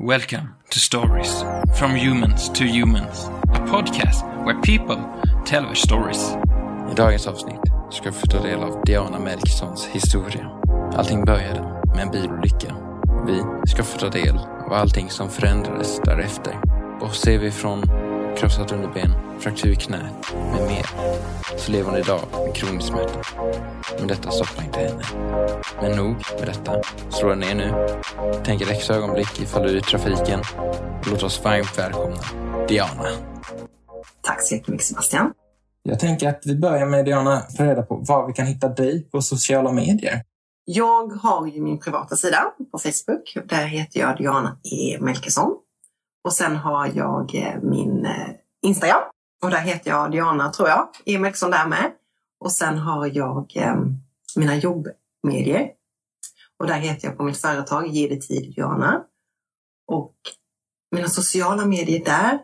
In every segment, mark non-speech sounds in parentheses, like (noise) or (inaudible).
Welcome to Stories from Humans to Humans, a podcast where people tell their stories. I dagens avsnitt ska vi få ta del av Diana Melkissons historia. Allting började med en bilolycka. Vi ska få ta del av allting som förändrades därefter. Och ser vi från krossat underben, fraktur i knät med mer, så lever hon idag med kronisk smärta. Men detta stoppar inte henne. Men nog med detta. Slå ner nu. Tänk ett extra ögonblick ifall du är i trafiken. Låt oss varmt välkomna Diana. Tack så jättemycket Sebastian. Jag tänker att vi börjar med Diana, få reda på var vi kan hitta dig på sociala medier. Jag har ju min privata sida på Facebook. Där heter jag Diana E. Melkesson. Och sen har jag eh, min eh, Instagram. Och där heter jag Diana, tror jag, E. Melkesson där med. Och sen har jag eh, mina jobbmedier. Och där heter jag på mitt företag Ge det tid Diana. Och mina sociala medier där,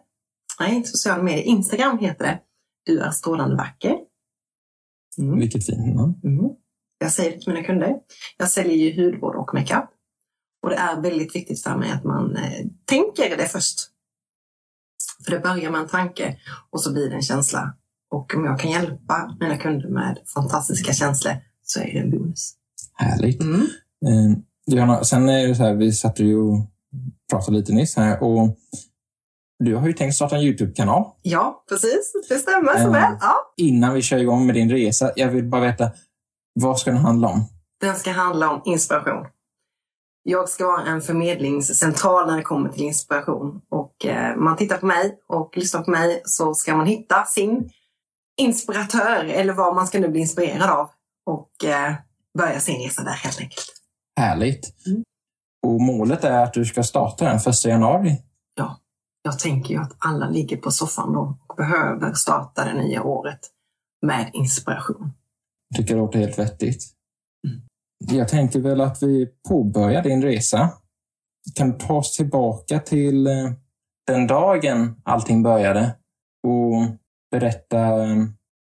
nej inte sociala medier, Instagram heter det. Du är strålande vacker. Mm. Vilket fint namn. Mm. Jag säger det till mina kunder. Jag säljer ju hudvård och makeup. Och det är väldigt viktigt för mig att man eh, tänker det först. För det börjar med en tanke och så blir det en känsla. Och om jag kan hjälpa mina kunder med fantastiska känslor så är det en bonus. Härligt. Mm. Eh, Diana, sen är det så här, vi satt ju och pratade lite nyss här och du har ju tänkt starta en YouTube-kanal. Ja, precis. Det stämmer så Eh. väl. Ja. Innan vi kör igång med din resa, jag vill bara veta, vad ska den handla om? Den ska handla om inspiration. Jag ska vara en förmedlingscentral när det kommer till inspiration. Och eh, man tittar på mig och lyssnar på mig så ska man hitta sin inspiratör eller vad man ska nu bli inspirerad av. Och eh, börja sin resa där helt enkelt. Härligt. Mm. Och målet är att du ska starta den första januari. Ja, jag tänker ju att alla ligger på soffan då och behöver starta det nya året med inspiration. Jag tycker det låter helt vettigt. Jag tänker väl att vi påbörjar din resa. Kan ta oss tillbaka till eh, den dagen allting började och berätta eh,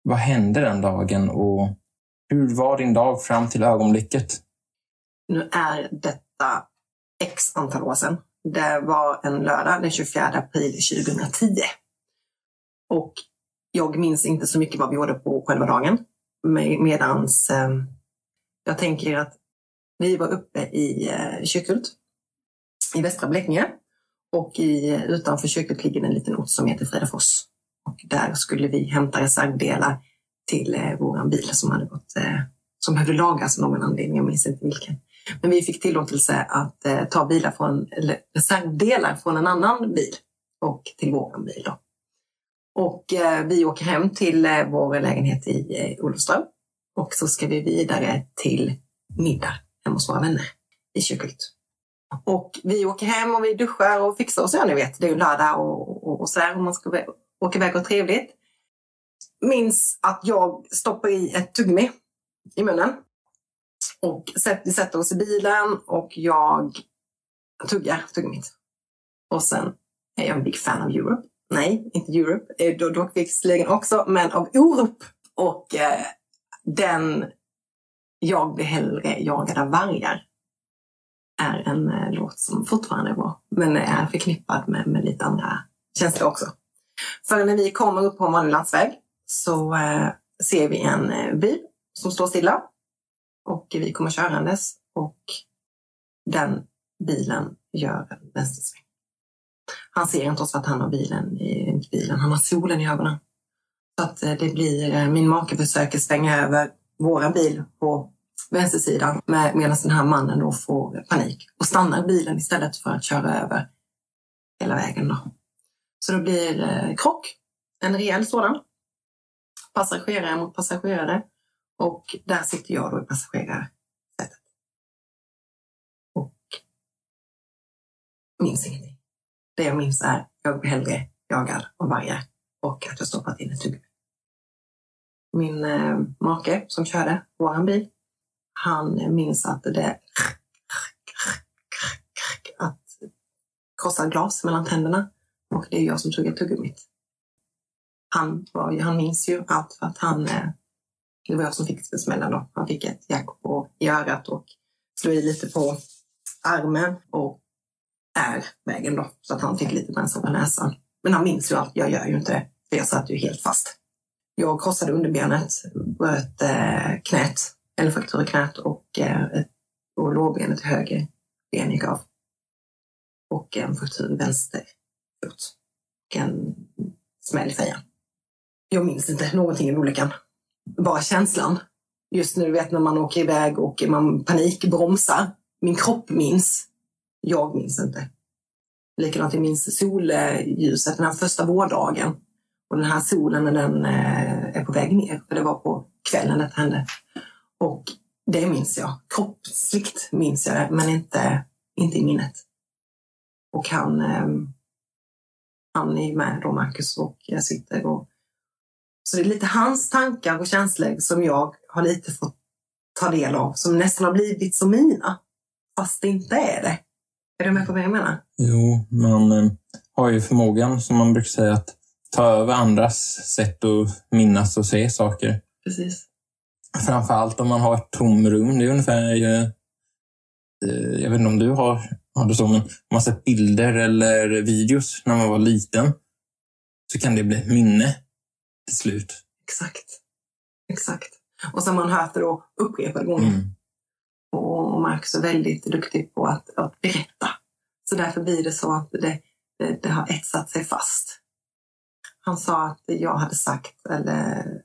vad hände den dagen och hur var din dag fram till ögonblicket? Nu är detta x antal år sedan. Det var en lördag den 24 april 2010. Och jag minns inte så mycket vad vi gjorde på själva dagen. Med, medans eh, jag tänker att vi var uppe i eh, Kyrkhult i västra Blekinge. Och i, eh, utanför Kyrkhult ligger en liten ort som heter Fridafors. Och där skulle vi hämta reservdelar till eh, våran bil som hade gått, eh, som behövde lagas av någon anledning, jag minns inte vilken. Men vi fick tillåtelse att eh, ta bilar från, eller reservdelar från en annan bil och till våran bil. Då. Och eh, vi åker hem till eh, vår lägenhet i eh, Olofström och så ska vi vidare till middag hemma hos våra vänner i Kyrkhult. Och vi åker hem och vi duschar och fixar oss, ja ni vet, det är ju lördag och, och, och sådär och man ska åka iväg och ha trevligt. Minns att jag stoppar i ett tuggummi i munnen. Och vi sätter oss i bilen och jag tuggar tuggummit. Och sen är jag en big fan av Europe. Nej, inte Europe, eh, då- dock visserligen också, men av Orup. Och eh, den Jag blir hellre jagad av vargar är en eh, låt som fortfarande är bra, men är förknippad med, med lite andra känslor också. För när vi kommer upp på en vanlig landsväg så eh, ser vi en eh, bil som står stilla. Och vi kommer körandes och den bilen gör en vänstersväng. Han ser inte oss för att han har bilen, i... bilen, han har solen i ögonen. Så att eh, det blir, eh, min make försöker svänga över vår bil på vänstersidan med, medan den här mannen då får panik och stannar bilen istället för att köra över hela vägen. Då. Så det blir eh, krock, en rejäl sådan. Passagerare mot passagerare och där sitter jag då i passagerarsätet. Och minns ingenting. Det jag minns är jag blir hellre jagad av vargar och att jag stoppat in ett tuggummi. Min eh, make som körde vår bil, han minns att det att krossa glas mellan tänderna och det är jag som tuggar tuggummit. Han, var, han minns ju allt för att han, eh, det var jag som fick smällen då. Han fick ett jack på, i örat och slog i lite på armen och är vägen då, så att han fick lite bränsle på näsan. Men han minns ju allt, jag gör ju inte det, för jag satt ju helt fast. Jag krossade underbenet, bröt eh, knät, eller fraktur i knät och, eh, och lårbenet i höger ben gick av. Och en fraktur i vänster fot. Och en smäll i fejan. Jag minns inte någonting i olyckan. Bara känslan. Just nu, vet när man åker iväg och man panikbromsar. Min kropp minns. Jag minns inte. Likadant, jag minns solljuset den här första vårdagen. Och den här solen när den eh, är på väg ner. För det var på kvällen det hände. Och det minns jag. Kroppsligt minns jag det, men inte, inte i minnet. Och han, ehm, han är med då, Marcus, och jag sitter och... Så det är lite hans tankar och känslor som jag har lite fått ta del av, som nästan har blivit som mina. Fast det inte är det. Är du med på vad jag menar? Jo, man eh, har ju förmågan, som man brukar säga, att ta över andras sätt att minnas och se saker. Precis. Framförallt om man har ett tomrum. Det är ungefär, eh, eh, jag vet inte om du har, har det så, men om man sett bilder eller videos när man var liten så kan det bli ett minne till slut. Exakt. Exakt. Och så har man det då upprepade gånger. Mm. Och Marcus är väldigt duktig på att, att berätta. Så därför blir det så att det, det, det har etsat sig fast. Han sa att jag hade sagt eller,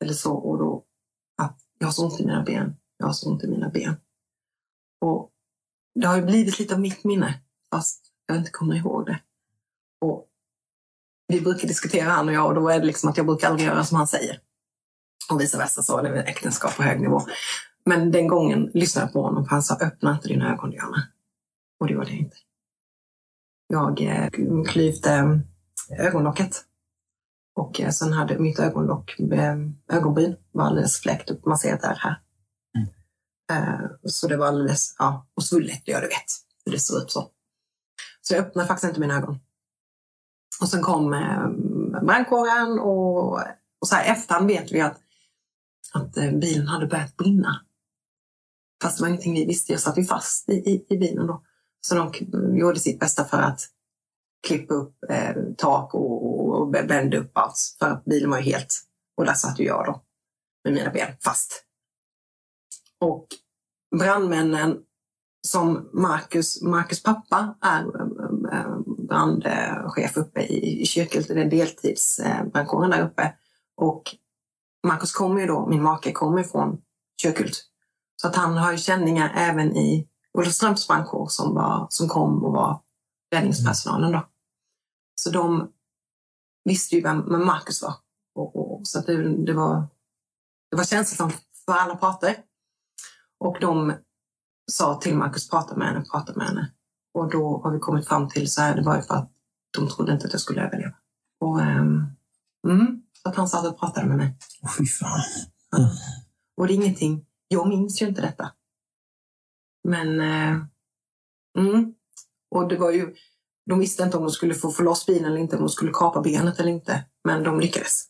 eller så och då att jag har så ont i mina ben. Jag har så ont i mina ben. Och det har ju blivit lite av mitt minne fast jag inte kommer ihåg det. Och vi brukar diskutera han och jag och då är det liksom att jag brukar aldrig göra som han säger. Och vice versa så är äktenskap på hög nivå. Men den gången lyssnade jag på honom för han sa öppna inte dina ögon Diana. Och det gjorde jag inte. Jag eh, klyvde eh, ögonlocket. Och eh, sen hade mitt ögonlock, eh, ögonbryn var alldeles fläckt upp. Man ser att det är här. Mm. Så det var alldeles, ja, och svullet, ja du vet hur det ser ut så. Så jag öppnade faktiskt inte mina ögon. Och sen kom brandkåren och, och så här efterhand vet vi att, att bilen hade börjat brinna. Fast det var ingenting vi visste. Jag satt ju fast i, i, i bilen då. Så de gjorde sitt bästa för att klippa upp eh, tak och, och bända upp allt. För att bilen var ju helt... Och där satt ju jag då med mina ben fast. Och brandmännen som Marcus, Marcus pappa är eh, eh, brandchef uppe i, i Kyrkult, det är deltidsbrandkåren eh, där uppe. Och Marcus kommer ju då, min make kommer från Kyrkult. Så att han har ju känningar även i Olofströms brandkår som, var, som kom och var räddningspersonalen då. Så de visste ju vem Marcus var. Och, och, så att det, det, var, det var känslosamt för alla parter. Och de sa till Marcus, prata med henne, prata med henne. Och då har vi kommit fram till så här, det var ju för att de trodde inte att jag skulle överleva. Och, um, mm, så att han satt och pratade med mig. Fy fan. Mm. Och det är ingenting, jag minns ju inte detta. Men, uh, mm, och det var ju, de visste inte om de skulle få, få loss bilen eller inte, om de skulle kapa benet eller inte. Men de lyckades.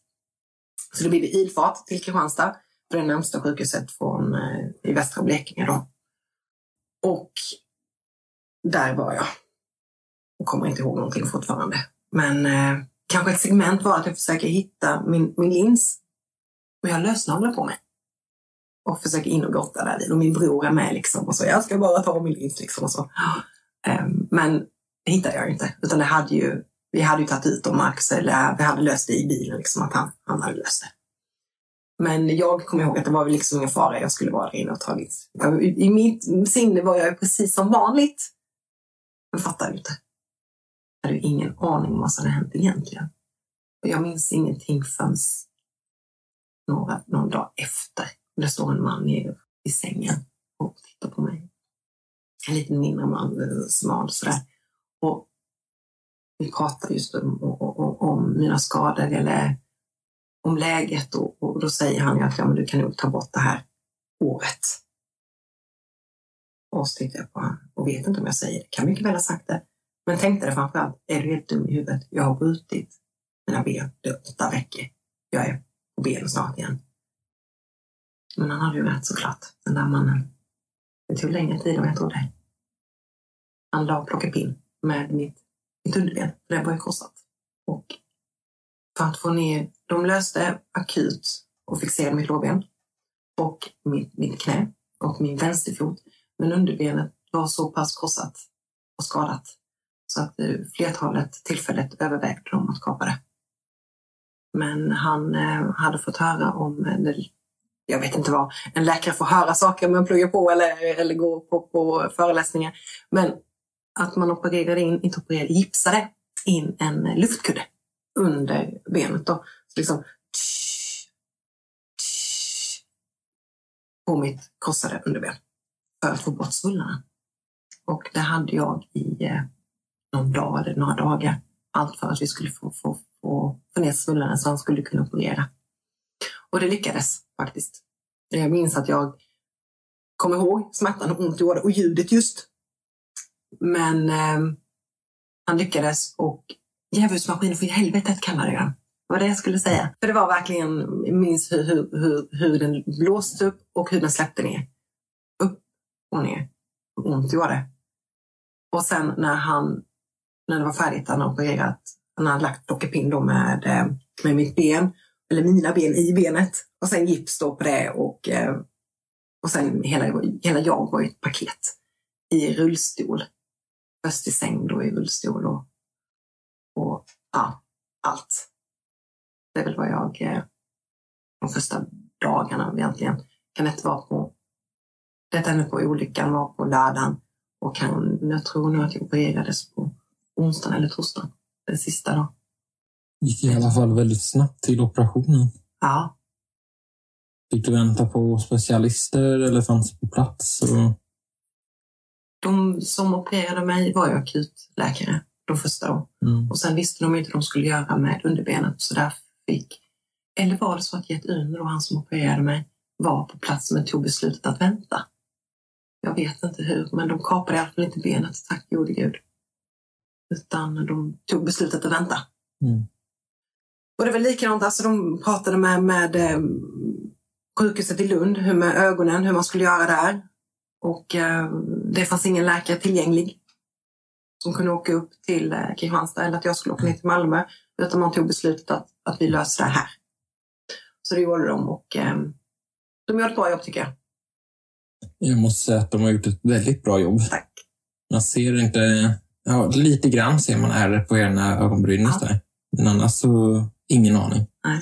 Så det blev ilfart till Kristianstad, för det närmsta sjukhuset från, eh, i västra Blekinge. Då. Och där var jag. Och kommer inte ihåg någonting fortfarande. Men eh, kanske ett segment var att jag försöker hitta min, min lins. Och jag har lösnaglar på mig. och försöker in och gotta där. Och min bror är med liksom. Och så, jag ska bara ta min lins liksom. Och så. Ehm, men det hittade jag inte. Utan det hade ju, vi hade ju tagit ut dem, Max, eller vi hade löst det i bilen, liksom, att han, han hade löst det. Men jag kommer ihåg att det var väl liksom ingen fara, jag skulle vara där inne och tagit. I mitt sinne var jag precis som vanligt. Men fattade inte. Jag hade ju ingen aning om vad som hade hänt egentligen. Och jag minns ingenting förrän några, någon dag efter. Det står en man nere i sängen och tittar på mig. En lite mindre man, eh, smal sådär. Och vi pratade just om, om, om mina skador eller om läget och, och då säger han ju att ja, men du kan nog ta bort det här året. Och så tittar jag på honom och vet inte om jag säger det. Kan mycket väl ha sagt det. Men tänkte det framförallt, är du helt dum i huvudet? Jag har brutit mina ben. Det är åtta veckor. Jag är på benen snart igen. Men han hade ju rätt såklart, den där mannen. Det tog längre tid än jag trodde. Han la och plockade pinn med mitt, mitt underben, för det var ju korsat. Och för att få ner, de löste akut och fixerade mitt lårben och mitt, mitt knä och min vänsterfot. Men underbenet var så pass korsat och skadat så att eh, flertalet tillfället övervägde de att kapa det. Men han eh, hade fått höra om, eller, jag vet inte vad, en läkare får höra saker man pluggar på eller, eller går på, på föreläsningar. Men att man opererade in, inte opererade, gipsade in en luftkudde under benet. Då. Så liksom, tsch, tsch, på mitt krossade underben för att få bort svullnaden. Och det hade jag i eh, någon dag eller några dagar. Allt för att vi skulle få, få, få, få ner svullnaden så han skulle kunna operera. Och det lyckades faktiskt. Jag minns att jag kom ihåg smärtan och ont gjorde och ljudet just. Men eh, han lyckades och djävulsmaskinen för i helvetet kallade jag den. Det var det jag skulle säga. För det var verkligen, jag minns hur, hur, hur, hur den blåste upp och hur den släppte ner. Upp och ner. Ont gjorde det. Och sen när han, när det var färdigt, han opererat, han hade lagt plockepinn då med, eh, med mitt ben, eller mina ben i benet. Och sen gips då på det och, eh, och sen hela, hela jag var i ett paket i rullstol. Först i säng då i rullstol och och ja, allt. Det är väl vad jag eh, de första dagarna egentligen. Kan inte vara på, detta nu på olyckan var på lördagen och kan, jag tror nu att jag opererades på onsdagen eller torsdagen, den sista dagen. gick i alla fall väldigt snabbt till operationen. Ja. Fick du vänta på specialister eller fanns på plats? Och... De som opererade mig var ju akutläkare de första då. Mm. Och sen visste de inte hur de skulle göra med underbenet så där fick, eller var det så att Jet Uno, han som opererade mig, var på plats men tog beslutet att vänta. Jag vet inte hur, men de kapade i alla fall inte benet, tack gode gud. Utan de tog beslutet att vänta. Mm. Och det var likadant, alltså de pratade med, med eh, sjukhuset i Lund, hur med ögonen, hur man skulle göra där. Och eh, det fanns ingen läkare tillgänglig som kunde åka upp till eh, Kristianstad eller att jag skulle åka ner till Malmö. Utan man tog beslutet att, att vi löser det här. Så det gjorde de och eh, de gör ett bra jobb tycker jag. Jag måste säga att de har gjort ett väldigt bra jobb. Tack. Man ser inte, ja, lite grann ser man ärr på ena ögonbrynet ja. där. Men annars så ingen aning. Nej.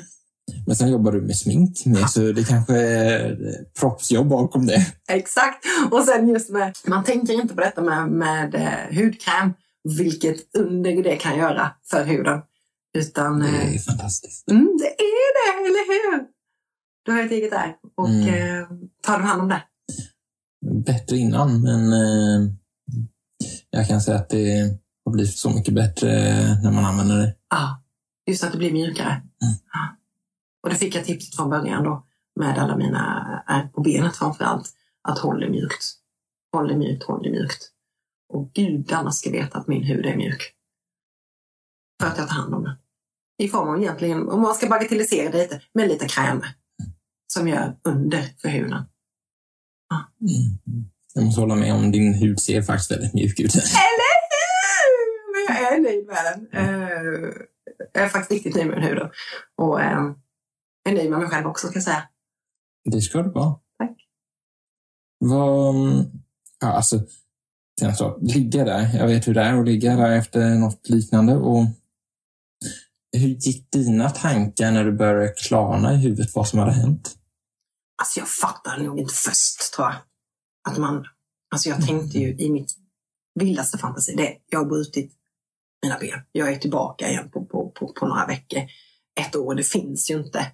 Men sen jobbar du med smink med, så det kanske är proffsjobb bakom det. Exakt. Och sen just med, man tänker inte på detta med, med eh, hudkräm, vilket under det kan göra för huden. Utan, det är eh, fantastiskt. Mm, det är det, eller hur? Du har ett eget där och mm. eh, tar du hand om det? Bättre innan, men eh, jag kan säga att det har blivit så mycket bättre när man använder det. Ja, just att det blir mjukare. Mm. Och det fick jag tipset från början då med alla mina ärr på benet framför allt. Att håll det mjukt. Håll det mjukt, håll det mjukt. Och gudarna ska veta att min hud är mjuk. För att jag tar hand om den. I form av egentligen, om man ska bagatellisera det lite, med lite kräm. Som gör under för huden. Ja. Mm. Jag måste hålla med om din hud ser faktiskt väldigt mjuk ut. Eller hur! Men jag är nöjd med den. Uh, jag är faktiskt riktigt nöjd med huden. Och, uh, är nöjd med mig själv också, ska jag säga. Det ska du vara. Tack. Vad, ja, alltså, sen så, ligga där. Jag vet hur det är att ligga där efter något liknande. Och hur gick dina tankar när du började klarna i huvudet vad som hade hänt? Alltså jag fattade nog inte först, tror jag. Att man, alltså jag tänkte ju i mitt vildaste fantasi, det jag har brutit mina ben. Jag är tillbaka igen på, på, på, på några veckor. Ett år, det finns ju inte.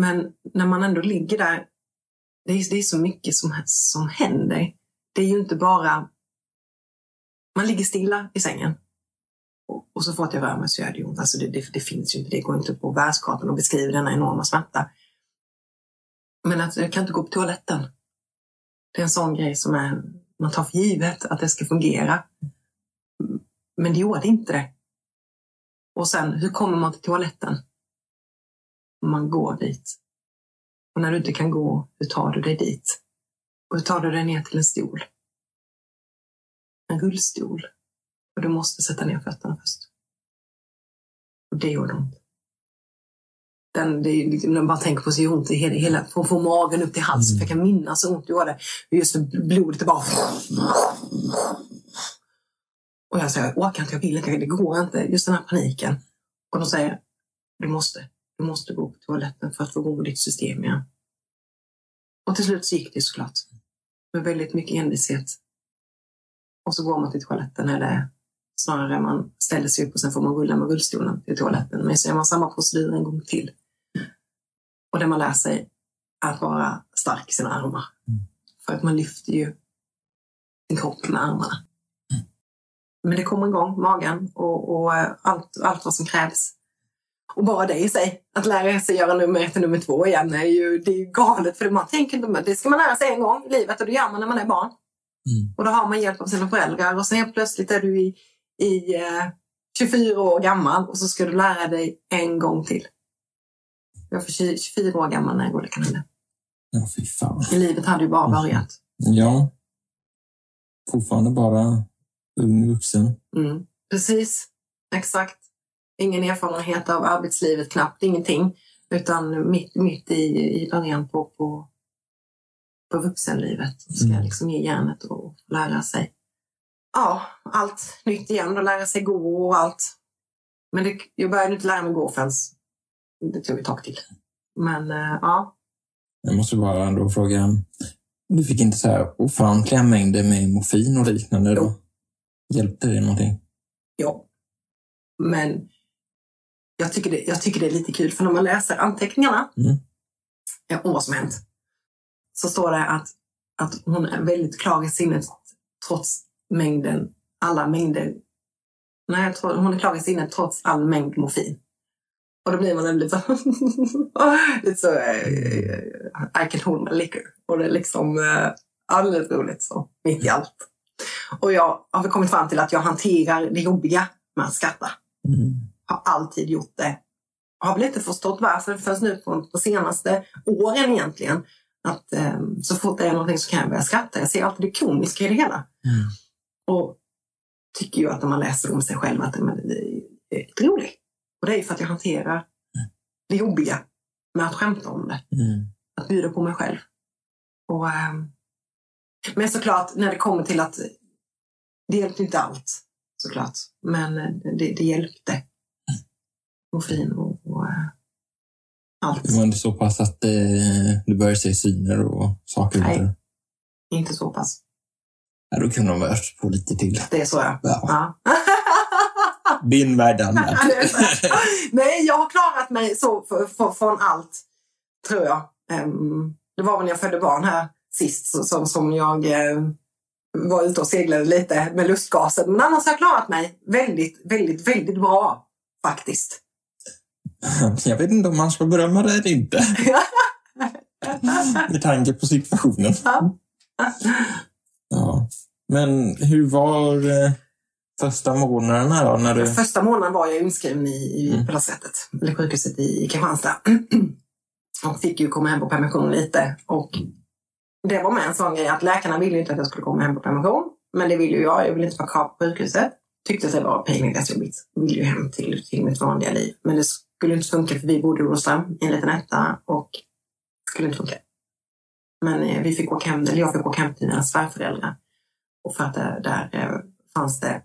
Men när man ändå ligger där, det är, det är så mycket som, som händer. Det är ju inte bara... Man ligger stilla i sängen. Och, och så fort jag rör mig så gör det ont. Alltså det, det, det finns ju inte, det går inte på världskartan att beskriva denna enorma smärta. Men att jag kan inte gå på toaletten. Det är en sån grej som är, man tar för givet att det ska fungera. Men det gjorde inte det. Och sen, hur kommer man till toaletten? Man går dit. Och när du inte kan gå, hur tar du dig dit? Och hur tar du dig ner till en stol? En rullstol. Och du måste sätta ner fötterna först. Och det gjorde ont. Den, det är liksom, när man bara tänker på så ont i hela, hela från, från magen upp till halsen. För jag kan minnas hur ont det gjorde. Just blodet bara... Och jag säger, jag orkar inte, jag vill inte, det går inte. Just den här paniken. Och de säger, du måste. Du måste gå på toaletten för att få igång ditt system igen. Och till slut så gick det såklart. Med väldigt mycket envishet. Och så går man till toaletten eller snarare man ställer sig upp och sen får man rulla med rullstolen till toaletten. Men så gör man samma procedur en gång till. Och där man lär sig att vara stark i sina armar. Mm. För att man lyfter ju sin kropp med armarna. Mm. Men det kommer igång, magen och, och allt, allt vad som krävs. Och bara det i sig, att lära sig göra nummer ett och nummer två igen, är ju, det är ju galet. För man tänker det ska man lära sig en gång i livet och det gör man när man är barn. Mm. Och då har man hjälp av sina föräldrar och sen helt plötsligt är du i, i eh, 24 år gammal och så ska du lära dig en gång till. Jag var 24 år gammal när jag går kaninen. Ja, fy fan. Livet hade ju bara börjat. Ja. Fortfarande bara ung vuxen. Mm. Precis. Exakt. Ingen erfarenhet av arbetslivet, knappt ingenting. Utan mitt, mitt i, i början på, på, på vuxenlivet. Ska mm. liksom ge järnet och lära sig ja, allt nytt igen och lära sig gå och allt. Men det, jag började inte lära mig gå förrän det tog ett tag till. Men uh, ja. Jag måste bara ändå fråga. Du fick inte så här ofantliga mängder med morfin och liknande då? Hjälpte det någonting? Ja. Men jag tycker, det, jag tycker det är lite kul för när man läser anteckningarna mm. om vad som hänt så står det att, att hon är väldigt klar i sinnet trots mängden, alla mängder. Nej, tror, hon är klar i sinnet trots all mängd morfin. Och då blir man (laughs) lite så, lite så uh, I can hold my liquor. Och det är liksom uh, alldeles roligt så, mitt i allt. Och jag har kommit fram till att jag hanterar det jobbiga med att skratta. Mm. Har alltid gjort det. Har väl inte förstått varför först nu på, på senaste åren egentligen. Att um, så fort det är någonting så kan jag börja skratta. Jag ser alltid det komiska i det hela. Mm. Och tycker ju att när man läser om sig själv att men, det är roligt. Och det är för att jag hanterar mm. det jobbiga med att skämta om det. Mm. Att bjuda på mig själv. Och, um, men såklart, när det kommer till att det hjälpte inte allt såklart. Men eh, det, det hjälpte. Mm. Morfin och, och uh, allt. Det var inte så pass att det, du började se syner och saker? Nej, inte, inte så pass. Ja, då kunde de ha öst på lite till. Det är så ja. ja. ja. (laughs) Värld Nej, jag har klarat mig så för, för, från allt, tror jag. Um, det var väl när jag födde barn här sist så, som, som jag um, var ute och seglade lite med lustgasen. Men annars har jag klarat mig väldigt, väldigt, väldigt bra faktiskt. (laughs) Jag vet inte om man ska berömma det eller inte. (laughs) Med tanke på situationen. Ja. Men hur var eh, första månaderna då? När du... Första månaden var jag inskriven i, mm. på eller sjukhuset i Kristianstad. (clears throat) och fick ju komma hem på permission lite. Och det var med en sån grej att läkarna ville inte att jag skulle komma hem på permission. Men det ville ju jag. Jag ville inte vara kvar på sjukhuset. Tyckte att det var pinigast-jobbigt. Ville ju hem till, till mitt vanliga liv. Men det skulle inte funka för vi bodde i Olofström i en liten etta och skulle inte funka. Men eh, vi fick åka hem, eller jag fick åka hem till mina svärföräldrar. Och för att där, där eh, fanns det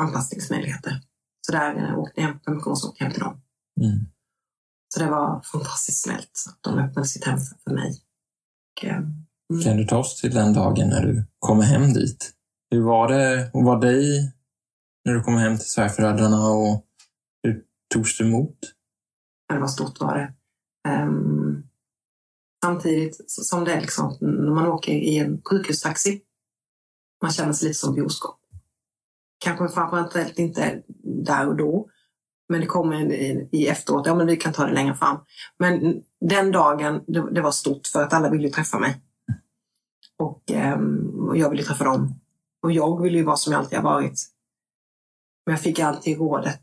anpassningsmöjligheter. Så där eh, åkte jag hem på permission och åkte hem till dem. Mm. Så det var fantastiskt snällt att de öppnade sitt hem för, för mig. Och, eh, mm. Kan du ta oss till den dagen när du kommer hem dit? Hur var det att vara dig när du kom hem till svärföräldrarna och hur togs du emot? Det var stort var det. Um, samtidigt som det är liksom, när man åker i en sjukhustaxi, man känner sig lite som boskap. Kanske framförallt inte där och då, men det kommer i, i efteråt. Ja, men vi kan ta det längre fram. Men den dagen, det, det var stort för att alla ville träffa mig. Och, um, och jag ville träffa dem. Och jag ville ju vara som jag alltid har varit. Men jag fick alltid rådet,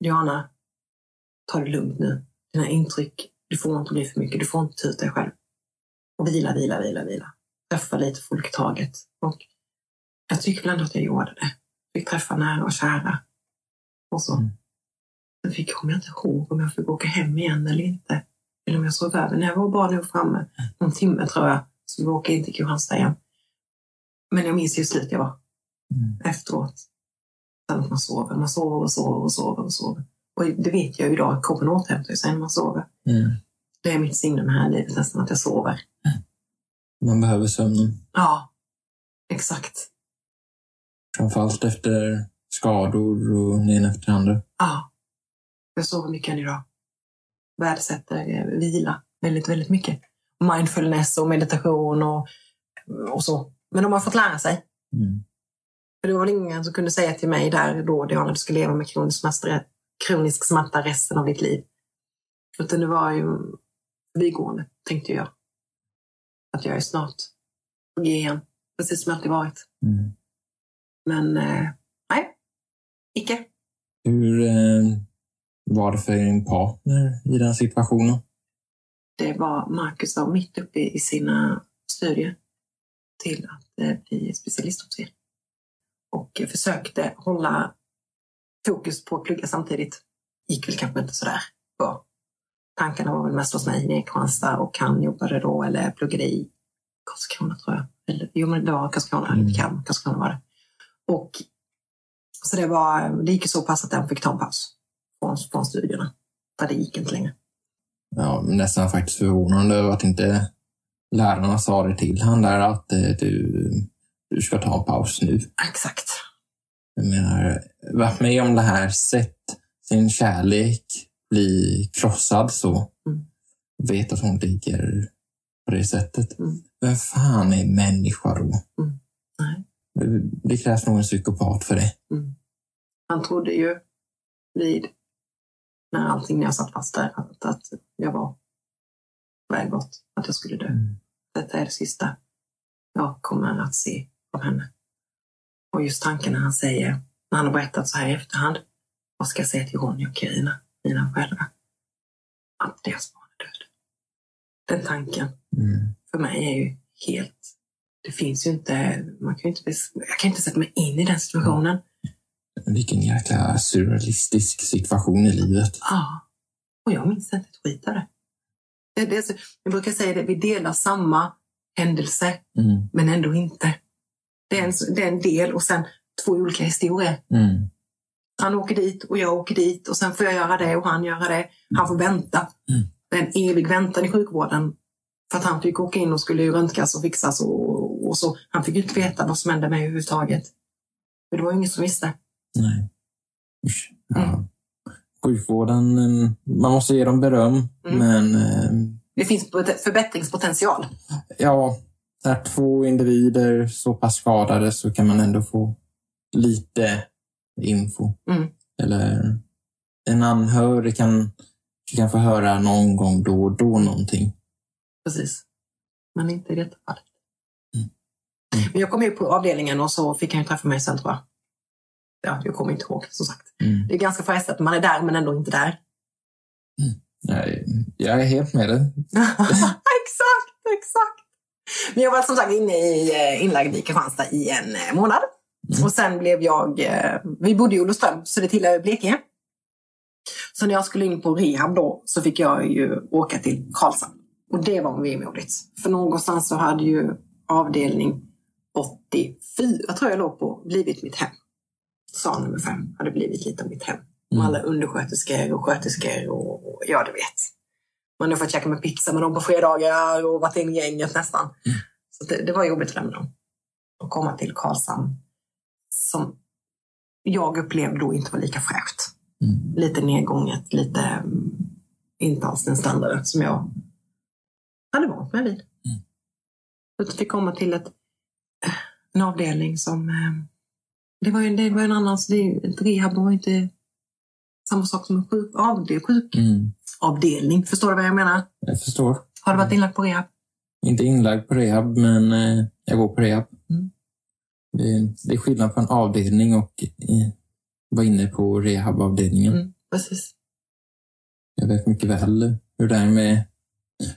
Diana, ta det lugnt nu. Dina intryck, du får inte bli för mycket, du får inte ta ut dig själv. Och vila, vila, vila, vila. Träffa lite folk i taget. Och jag tycker ändå att jag gjorde det. Fick träffa nära och kära. Och så. Mm. Sen fick jag, jag inte ihåg om jag fick åka hem igen eller inte. Eller om jag sov över. När jag var bara nog framme, någon timme tror jag, så vi åkte in till Kristianstad igen. Men jag minns hur slut jag var Mm. efteråt. Sen att man sover. Man sover och sover och sover och sover. Och det vet jag ju idag, kroppen återhämtar sig när man sover. Mm. Det är mitt signum här i livet nästan, att jag sover. Man behöver sömnen. Ja, exakt. Framförallt efter skador och den efter andra. Ja. Jag sover mycket än idag. Värdesätter eh, vila väldigt, väldigt mycket. Mindfulness och meditation och, och så. Men de har fått lära sig. Mm. För det var väl ingen som kunde säga till mig där då, Diana, du ska leva med kronisk smärta, kronisk smärta resten av ditt liv. Utan det var ju förbigående, tänkte jag. Att jag är snart på G igen, precis som jag alltid varit. Mm. Men eh, nej, icke. Hur eh, var det för din partner i den situationen? Det var Marcus var mitt uppe i sina studier till att eh, bli specialistofficer. Och försökte hålla fokus på att plugga samtidigt. Gick väl kanske inte sådär bra. Tankarna var väl mest hos mig i Kristianstad och han jobbade då, eller pluggade i Karlskrona tror jag. Eller, jo, men det var Karlskrona, Mm. Kalmar, Karlskrona var det. Och så det, var, det gick så pass att han fick ta en paus från, från studierna. För det gick inte längre. Ja, nästan faktiskt förvånande över att inte lärarna sa det till han där att eh, du, du ska ta en paus nu. Exakt. Jag menar, varit med om det här, sett sin kärlek bli krossad så. Mm. Vet att hon ligger på det sättet. Mm. Vem fan är människa då? Nej. Det, det krävs nog en psykopat för det. Han trodde ju vid när allting när jag satt fast där att, att jag var väg bort, att jag skulle dö. Mm. Detta är det sista jag kommer att se av henne. Och just tanken när han säger, när han har berättat så här i efterhand, vad ska jag säga till Ronny och Carina, mina föräldrar? Att deras barn är död. Den tanken Mm. för mig är ju helt... Det finns ju inte... Man kan inte jag kan inte sätta mig in i den situationen. Vilken jäkla surrealistisk situation i livet. Ja. Och jag minns inte ett skit av det. det, jag brukar säga det, vi delar samma händelse, Mm. men ändå inte. Det är, en, det är en del och sen två olika historier. Mm. Han åker dit och jag åker dit och sen får jag göra det och han göra det. Han får vänta. Mm. Det är en evig väntan i sjukvården. För att han fick åka in och skulle ju röntgas och fixas och, och så. Han fick ju inte veta vad som hände med överhuvudtaget. För det var ju ingen som visste. Nej. Usch. Ja. Mm. Sjukvården, eh, man måste ge dem beröm, Mm. men eh, Det finns pot- förbättringspotential. ja, när två individer så pass skadade så kan man ändå få lite info. Mm. Eller en anhörig kan, kan få höra någon gång då och då någonting. Precis. Men inte i detta fallet. Mm. Men jag kom ju på avdelningen och så fick han ju träffa mig sen tror jag. Ja, jag kommer inte ihåg som sagt. Mm. Det är ganska frestande. Man är där men ändå inte där. Nej, jag är helt med dig. (laughs) exakt, exakt. Men jag var som sagt inne i, eh, inlagd i Kristianstad i en eh, månad. Mm. Och sen blev jag, eh, vi bodde i Olofström så det tillhör Blekinge. Så när jag skulle in på rehab då så fick jag ju åka till Karlshamn. Och det var vemodigt. För någonstans så hade ju avdelning 84, tror jag låg på, blivit mitt hem. Sal nummer fem hade blivit lite av mitt hem. Med Mm. alla undersköterskor och sköterskor och, och ja, du vet. Man har fått käka med pizza med dem på fredagar och varit in i gänget nästan. Så det, det var jobbigt för dem. Att komma till Karlshamn som jag upplevde då inte var lika fräscht. Mm. Lite nedgånget, lite mm, inte alls den standarden som jag hade vant mig vid. Mm. Utan fick komma till ett, en avdelning som... eh, Det var ju det var en annan... så Det, rehab var inte samma sak som en sjuk, avdel, Mm. Sjukavdelning. Förstår du vad jag menar? Jag förstår. Har du varit inlagd på rehab? Inte inlagd på rehab, men eh, jag går på rehab. Mm. Det, det är skillnad på en avdelning och eh, vara inne på rehabavdelningen. Mm, precis. Jag vet mycket väl hur det är med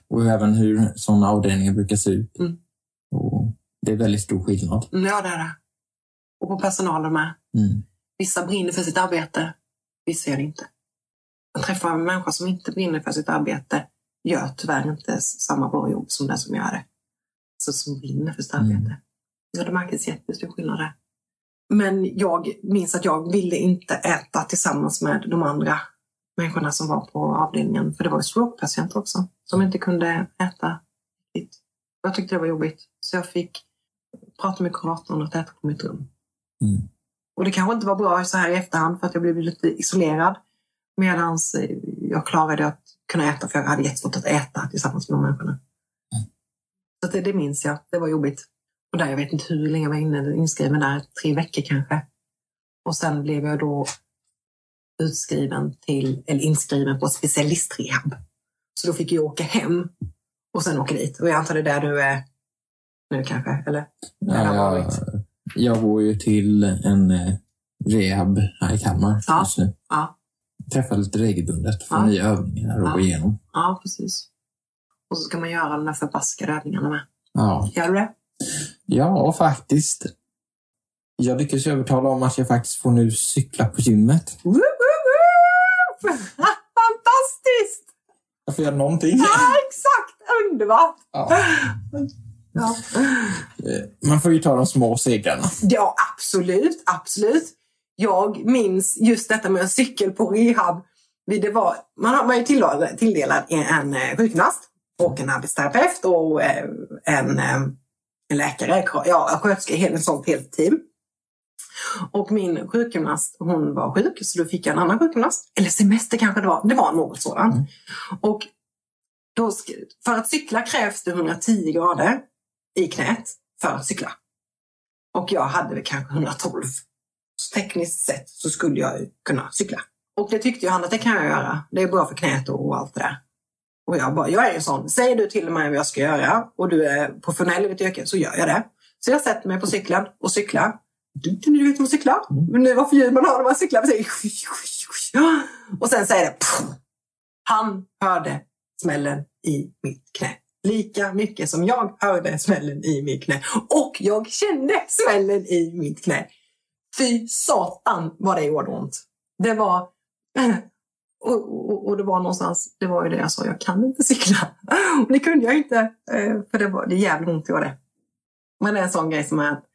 och även hur sådana avdelningar brukar se ut. Mm. Och det är väldigt stor skillnad. Mm, Ja, det är det. Och på personalen med. Mm. Vissa brinner för sitt arbete, vissa gör det inte. Jag träffar en människa som inte brinner för sitt arbete gör tyvärr inte samma bra jobb som den som gör det. Så som brinner för sitt Mm. arbete. Ja, det märktes jättestor skillnad där. Men jag minns att jag ville inte äta tillsammans med de andra människorna som var på avdelningen. För det var ju strokepatienter också som inte kunde äta. Jag tyckte det var jobbigt. Så jag fick prata med kuratorn och äta på mitt rum. Mm. Och det kanske inte var bra så här i efterhand för att jag blev lite isolerad. Medan jag klarade att kunna äta för jag hade jättesvårt att äta tillsammans med de människorna. Så det, det minns jag. Det var jobbigt. Och där, jag vet inte hur länge jag var inne, inskriven där, tre veckor kanske. Och sen blev jag då utskriven till, eller inskriven på specialistrehab. Så då fick jag åka hem och sen åka dit. Och jag antar det är där du är nu kanske, eller? Ja, jag, jag går ju till en eh, rehab här i Kalmar Ja. just nu. Ja. Träffar lite regelbundet för Ja. nya övningar och Ja. gå igenom. Ja, precis. Och så ska man göra de där förbaskade övningarna med. Ja. Gör du det? ja, faktiskt. Jag lyckades ju övertala om att jag faktiskt får nu cykla på gymmet. (laughs) Fantastiskt! Jag får göra någonting. Ja, exakt! Underbart! Ja. Ja. Eh, Man får ju ta de små segrarna. ja, absolut, absolut. Jag minns just detta med en cykel på rehab. Det var, man har ju tilldelad, en eh, sjukgymnast och en arbetsterapeut och eh, en, eh, en läkare, ja, sköterska, ett sånt helt team. Och min sjukgymnast, hon var sjuk, så då fick jag en annan sjukgymnast. Eller semester kanske det var. Det var något sådant. Mm. Och då, för att cykla krävs det 110 grader i knät för att cykla. Och jag hade väl kanske 112. Så tekniskt sett så skulle jag kunna cykla. Och det tyckte ju han att det kan jag göra. Det är bra för knät och allt det där. Och jag bara, jag är ju sån. Säger du till mig vad jag ska göra och du är professionell i ditt yrke så gör jag det. Så jag sätter mig på cykeln och cyklar. Du, du, du vet hur man cyklar? Men nu vad för ljud man har när man cyklar. Och sen säger det... Han hörde smällen i mitt knä. Lika mycket som jag hörde smällen i mitt knä. Och jag kände smällen i mitt knä. Fy satan vad det gjorde ont. Det var... (clears throat) Och, och, och det var någonstans, det var ju det jag sa, jag kan inte cykla. (laughs) Och det kunde jag inte, eh, för det var det jävligt ont gjorde det. Men det är en sån grej som är att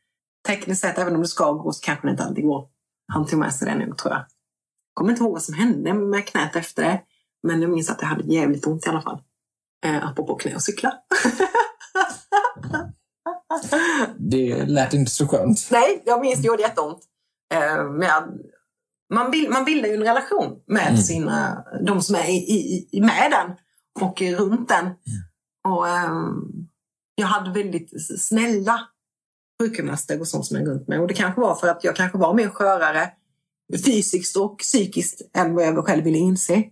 tekniskt sett, även om du ska gå, så kanske det inte alltid går. Han tog med sig det nu, tror jag. kommer inte ihåg vad som hände med knät efter det. Men jag minns att jag hade jävligt ont i alla fall. Eh, apropå knä och cykla. (laughs) Det lät inte så skönt. Nej, jag minns det gjorde jätteont. Eh, med, man, bild, man bildar ju en relation med Mm. sina, de som är i, i, med den och runt den. Och, ehm, jag hade väldigt snälla sjukgymnaster och sånt som jag runt mig. Och det kanske var för att jag kanske var mer skörare fysiskt och psykiskt än vad jag själv ville inse.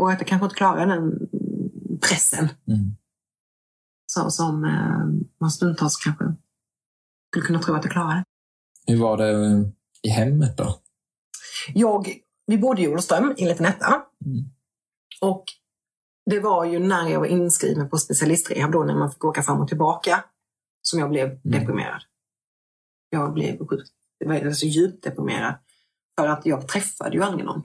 Och att jag kanske inte klarade den pressen Mm. Så, som eh, man stundtals kanske skulle kunna tro att jag klarade. Hur var det eh, i hemmet då? Jag, vi bodde i Olofström i en liten etta. Mm. Och det var ju när jag var inskriven på specialistrehab då när man fick åka fram och tillbaka som jag blev deprimerad. Jag blev sjukt, jag var så djupt deprimerad. För att jag träffade ju aldrig någon.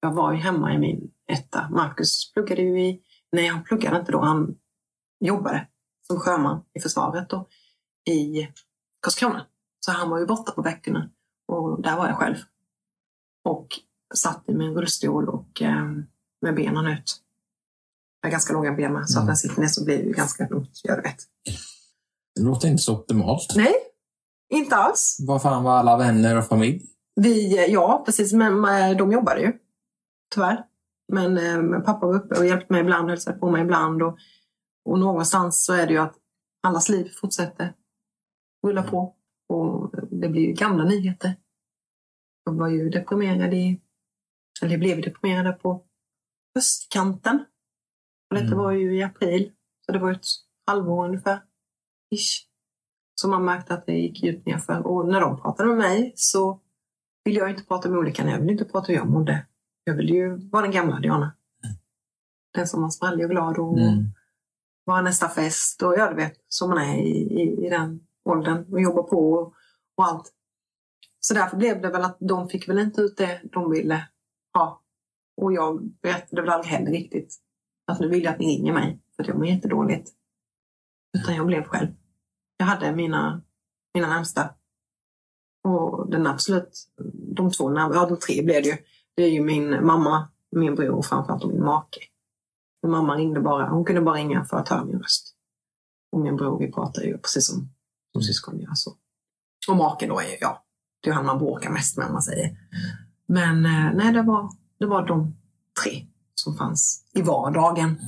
Jag var ju hemma i min etta. Marcus pluggade ju i, nej han pluggade inte då, han jobbade som sjöman i försvaret då, i Karlskrona. Så han var ju borta på veckorna och där var jag själv. Och satt i min rullstol och eh, med benen ut. Jag har ganska långa ben med, så att när jag sitter ner så blir det ganska gör du vet. Det låter inte så optimalt. Nej, inte alls. Vad fan var alla vänner och familj? Vi, ja, precis. Men eh, de jobbade ju. Tyvärr. Men eh, pappa var uppe och hjälpte mig ibland, hälsade på mig ibland. Och, och någonstans så är det ju att allas liv fortsätter rulla på. Och det blir ju gamla nyheter. Jag var ju deprimerad i, eller jag blev deprimerad på höstkanten. Och detta Mm. var ju i april. Så det var ett halvår ungefär. Ish. Så man märkte att det gick djupt nerför. Och när de pratade med mig så ville jag inte prata med olyckan. Jag ville inte prata hur jag mådde. Jag ville ju vara den gamla Diana. Den som var sprallig och glad och Mm vara nästa fest och ja, du vet, som man är i, i, i den åldern och jobbar på och, och allt. Så därför blev det väl att de fick väl inte ut det de ville ha. Och jag berättade väl aldrig heller riktigt att nu vill jag att ni ringer mig för att jag mår jättedåligt. Utan jag blev själv. Jag hade mina, mina närmsta. Och den absolut, de två närmsta, ja de tre blev det ju. Det är ju min mamma, min bror och framförallt min make. Och mamma ringde bara, hon kunde bara ringa för att höra min röst. Och min bror, vi pratar ju precis som, som syskon gör. Så. Och maken då är ja, det är han man bråkar mest med om man säger. Men eh, nej, det var, det var de tre som fanns i vardagen.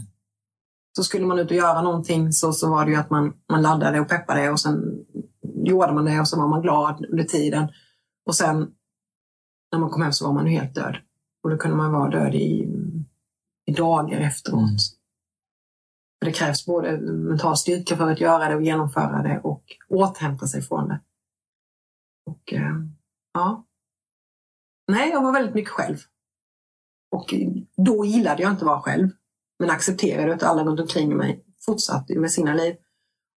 Så skulle man ut och göra någonting så, så var det ju att man, man laddade och peppade och sen gjorde man det och så var man glad under tiden. Och sen när man kom hem så var man ju helt död. Och då kunde man vara död i, i dagar efteråt. Mm. För det krävs både mental styrka för att göra det och genomföra det och återhämta sig från det. Och eh, ja. Nej, jag var väldigt mycket själv. Och då gillade jag inte att vara själv. Men accepterade att alla runt omkring mig fortsatte med sina liv.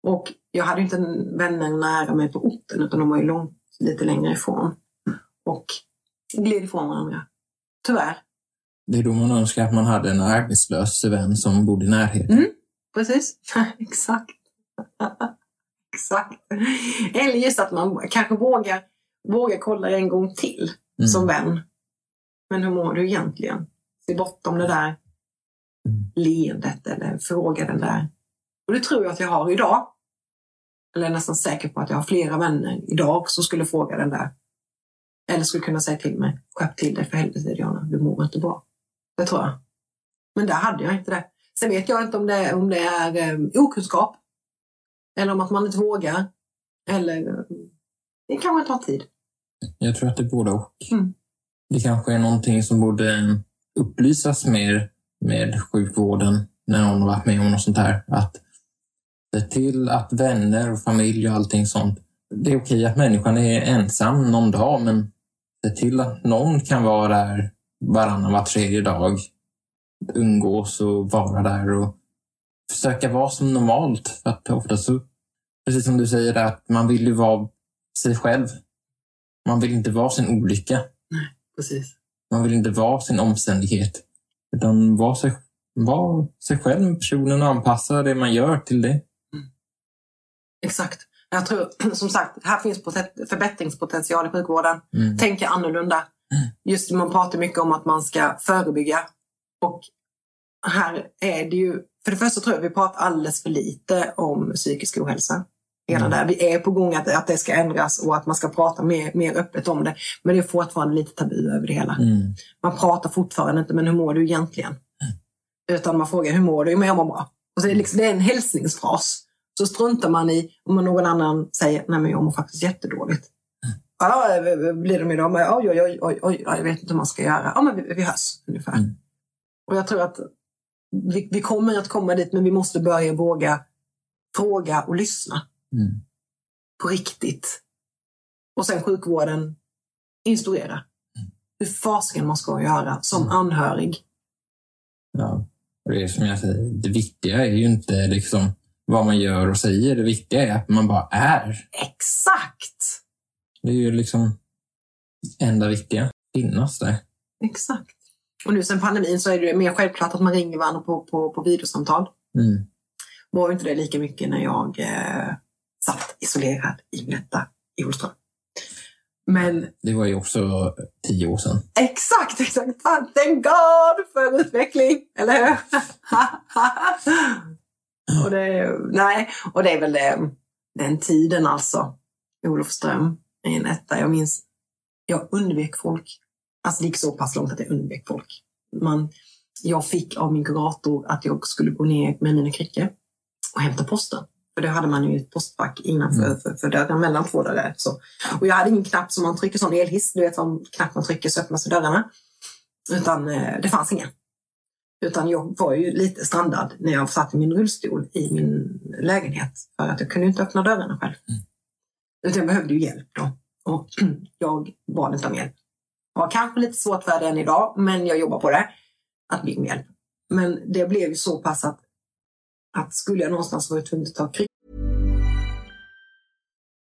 Och jag hade inte vänner nära mig på orten utan de var ju långt, lite längre ifrån. Och gled ifrån varandra. Tyvärr. Det är då man önskar att man hade en arbetslös vän som bodde i närheten. Mm. Precis, (laughs) exakt. (laughs) exakt. Eller just att man kanske vågar, vågar kolla en gång till Mm. som vän. Men hur mår du egentligen? Se bortom det där Mm. leendet eller fråga den där. Och det tror jag att jag har idag. Eller är nästan säker på att jag har flera vänner idag som skulle fråga den där. Eller skulle kunna säga till mig, skärp till dig för helvete Diana, du mår inte bra. Det tror jag. Men där hade jag inte det. Sen vet jag inte om det, om det är eh, okunskap. Eller om att man inte vågar. Eller eh, det kanske tar tid. Jag tror att det är både och. Mm. Det kanske är någonting som borde upplysas mer med sjukvården när någon har varit med om något sånt här. Att se till att vänner och familj och allting sånt. Det är okej att människan är ensam någon dag, men se till att någon kan vara där varannan, var tredje dag. Umgås och vara där och försöka vara som normalt. För att ofta så, precis som du säger, att man vill ju vara sig själv. Man vill inte vara sin olycka. Precis. Man vill inte vara sin omständighet. Utan vara sig, vara sig själv med personen och anpassa det man gör till det. Exakt. Jag tror, (clears throat) som sagt, här finns poten- förbättringspotential i sjukvården. Mm. Tänka annorlunda. Just man pratar mycket om att man ska förebygga. Och här är det ju, för det första tror jag vi pratar alldeles för lite om psykisk ohälsa. Redan Mm. där. Vi är på gång att, att det ska ändras och att man ska prata mer, mer öppet om det. Men det är fortfarande lite tabu över det hela. Mm. Man pratar fortfarande inte, men hur mår du egentligen? Utan man frågar, hur mår du? Men jag mår bra. Och så är det, liksom, det är en hälsningsfras. Så struntar man i om någon annan säger, nej men jag mår faktiskt jättedåligt. Ja, blir de idag? Men, oj, oj, oj, oj, oj, jag vet inte hur man ska göra. Ja, men vi, vi hörs ungefär. Mm. Och jag tror att vi, vi kommer att komma dit, men vi måste börja våga fråga och lyssna Mm. på riktigt. Och sen sjukvården instruera. Hur fasiken man ska göra som anhörig. Ja. Och det är som jag säger, det viktiga är ju inte liksom vad man gör och säger. Det viktiga är att man bara är. Exakt! Det är ju liksom enda viktiga. Finnas där. Exakt. Och nu sen pandemin så är det mer självklart att man ringer varandra på, på, på videosamtal. Mm. var inte det lika mycket när jag eh, satt isolerad i min etta i Olström. Men Det var ju också tio år sedan. exakt, exakt. Thank God för utveckling, eller hur? (laughs) och, det, nej, och det är väl det, den tiden alltså. i Olofström i en etta. Jag minns, jag undvek folk. Alltså det gick så pass långt att jag undvek folk. Man, jag fick av min kurator att jag skulle gå ner med mina kryckor och hämta posten. För det hade man ju ett postfack innanför Mm. för, för dörren, mellan två dörrar. Så. Och jag hade ingen knapp som man trycker, sån elhiss, du vet sån knapp man trycker så öppnas dörrarna. Utan eh, det fanns ingen. Utan jag var ju lite strandad när jag satt i min rullstol i min lägenhet. För att jag kunde inte öppna dörrarna själv. Utan jag behövde ju hjälp då. Och (clears throat) jag bad inte om hjälp. Jag har kanske lite svårt för det än idag, men jag jobbar på det. Att be om hjälp. Men det blev ju så pass att, att skulle jag någonstans vara tvungen att ta kryckor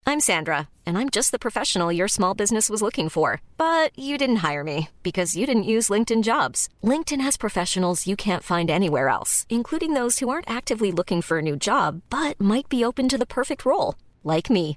I'm Sandra, and I'm just the professional your small business was looking for. But you didn't hire me because you didn't use LinkedIn jobs. LinkedIn has professionals you can't find anywhere else, including those who aren't actively looking for a new job but might be open to the perfect role, like me.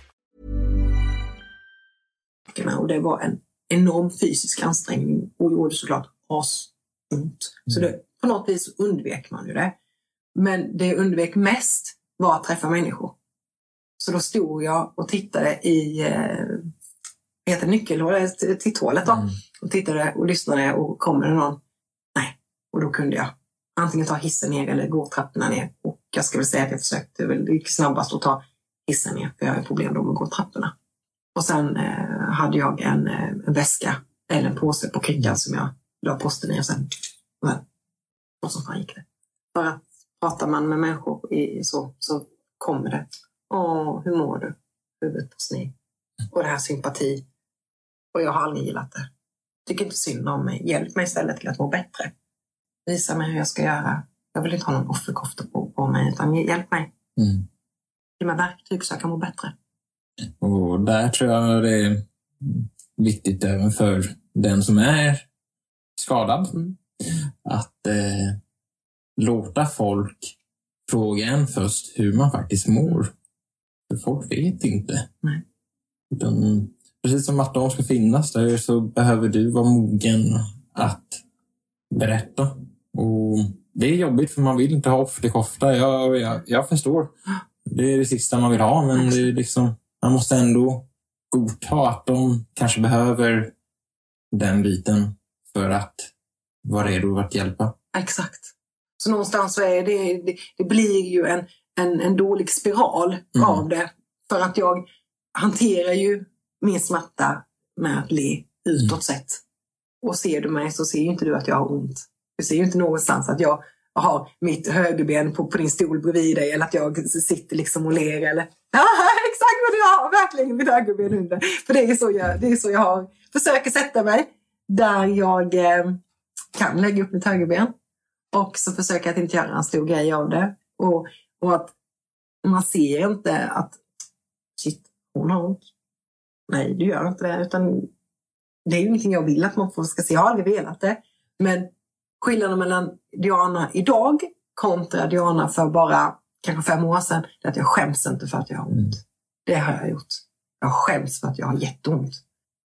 Och det var en enorm fysisk ansträngning och gjorde såklart asont. Så det, på något vis undvek man ju det. Men det jag undvek mest var att träffa människor. Så då stod jag och tittade i eh, heter nyckelhålet, titthålet då. Och tittade och lyssnade och kommer det någon? Nej. Och då kunde jag antingen ta hissen ner eller gå trapporna ner. Och jag ska väl säga att jag försökte det gick snabbast att ta hissen ner för jag har problem då med att gå trapporna. Och sen eh, hade jag en, eh, en väska eller en påse på kryckan som jag la posten i och sen men, och så fan gick det. För att pratar man med människor i, så, så kommer det. Åh, hur mår du? Huvudet på sned. Och det här sympati. Och jag har aldrig gillat det. Tycker inte synd om mig. Hjälp mig istället till att må bättre. Visa mig hur jag ska göra. Jag vill inte ha någon offerkofta på, på mig, utan hjälp mig. Mm. Ge mig verktyg så jag kan må bättre. Och där tror jag det är viktigt även för den som är skadad. Mm. Att eh, låta folk fråga en först hur man faktiskt mår. För folk vet inte. Nej. Utan, precis som att de ska finnas där så behöver du vara mogen att berätta. Och det är jobbigt för man vill inte ha offerkofta. Jag, jag, jag förstår. Det är det sista man vill ha, men det är liksom, man måste ändå godta att de kanske behöver den biten för att vara redo att hjälpa. Exakt. Så någonstans så är det, det, det blir ju en, en, en dålig spiral Mm. av det. För att jag hanterar ju min smärta med att le utåt sett. Och ser du mig så ser ju inte du att jag har ont. Du ser ju inte någonstans att jag har mitt högerben på, på din stol bredvid dig eller att jag sitter liksom och ler. Eller, (laughs) ja, exakt vad du har, verkligen mitt högerben under. För det är så jag, det är så jag har, försöker sätta mig där jag eh, kan lägga upp mitt högerben. Och så försöker jag att inte göra en stor grej av det. Och, och att man ser inte att shit, hon har ont. Nej, du gör inte det. Utan det är ju ingenting jag vill att man ska se. Jag har aldrig velat det. Men skillnaden mellan Diana idag kontra Diana för bara kanske fem år sedan är att jag skäms inte för att jag har ont. Mm. Det har jag gjort. Jag skäms för att jag har jätteont.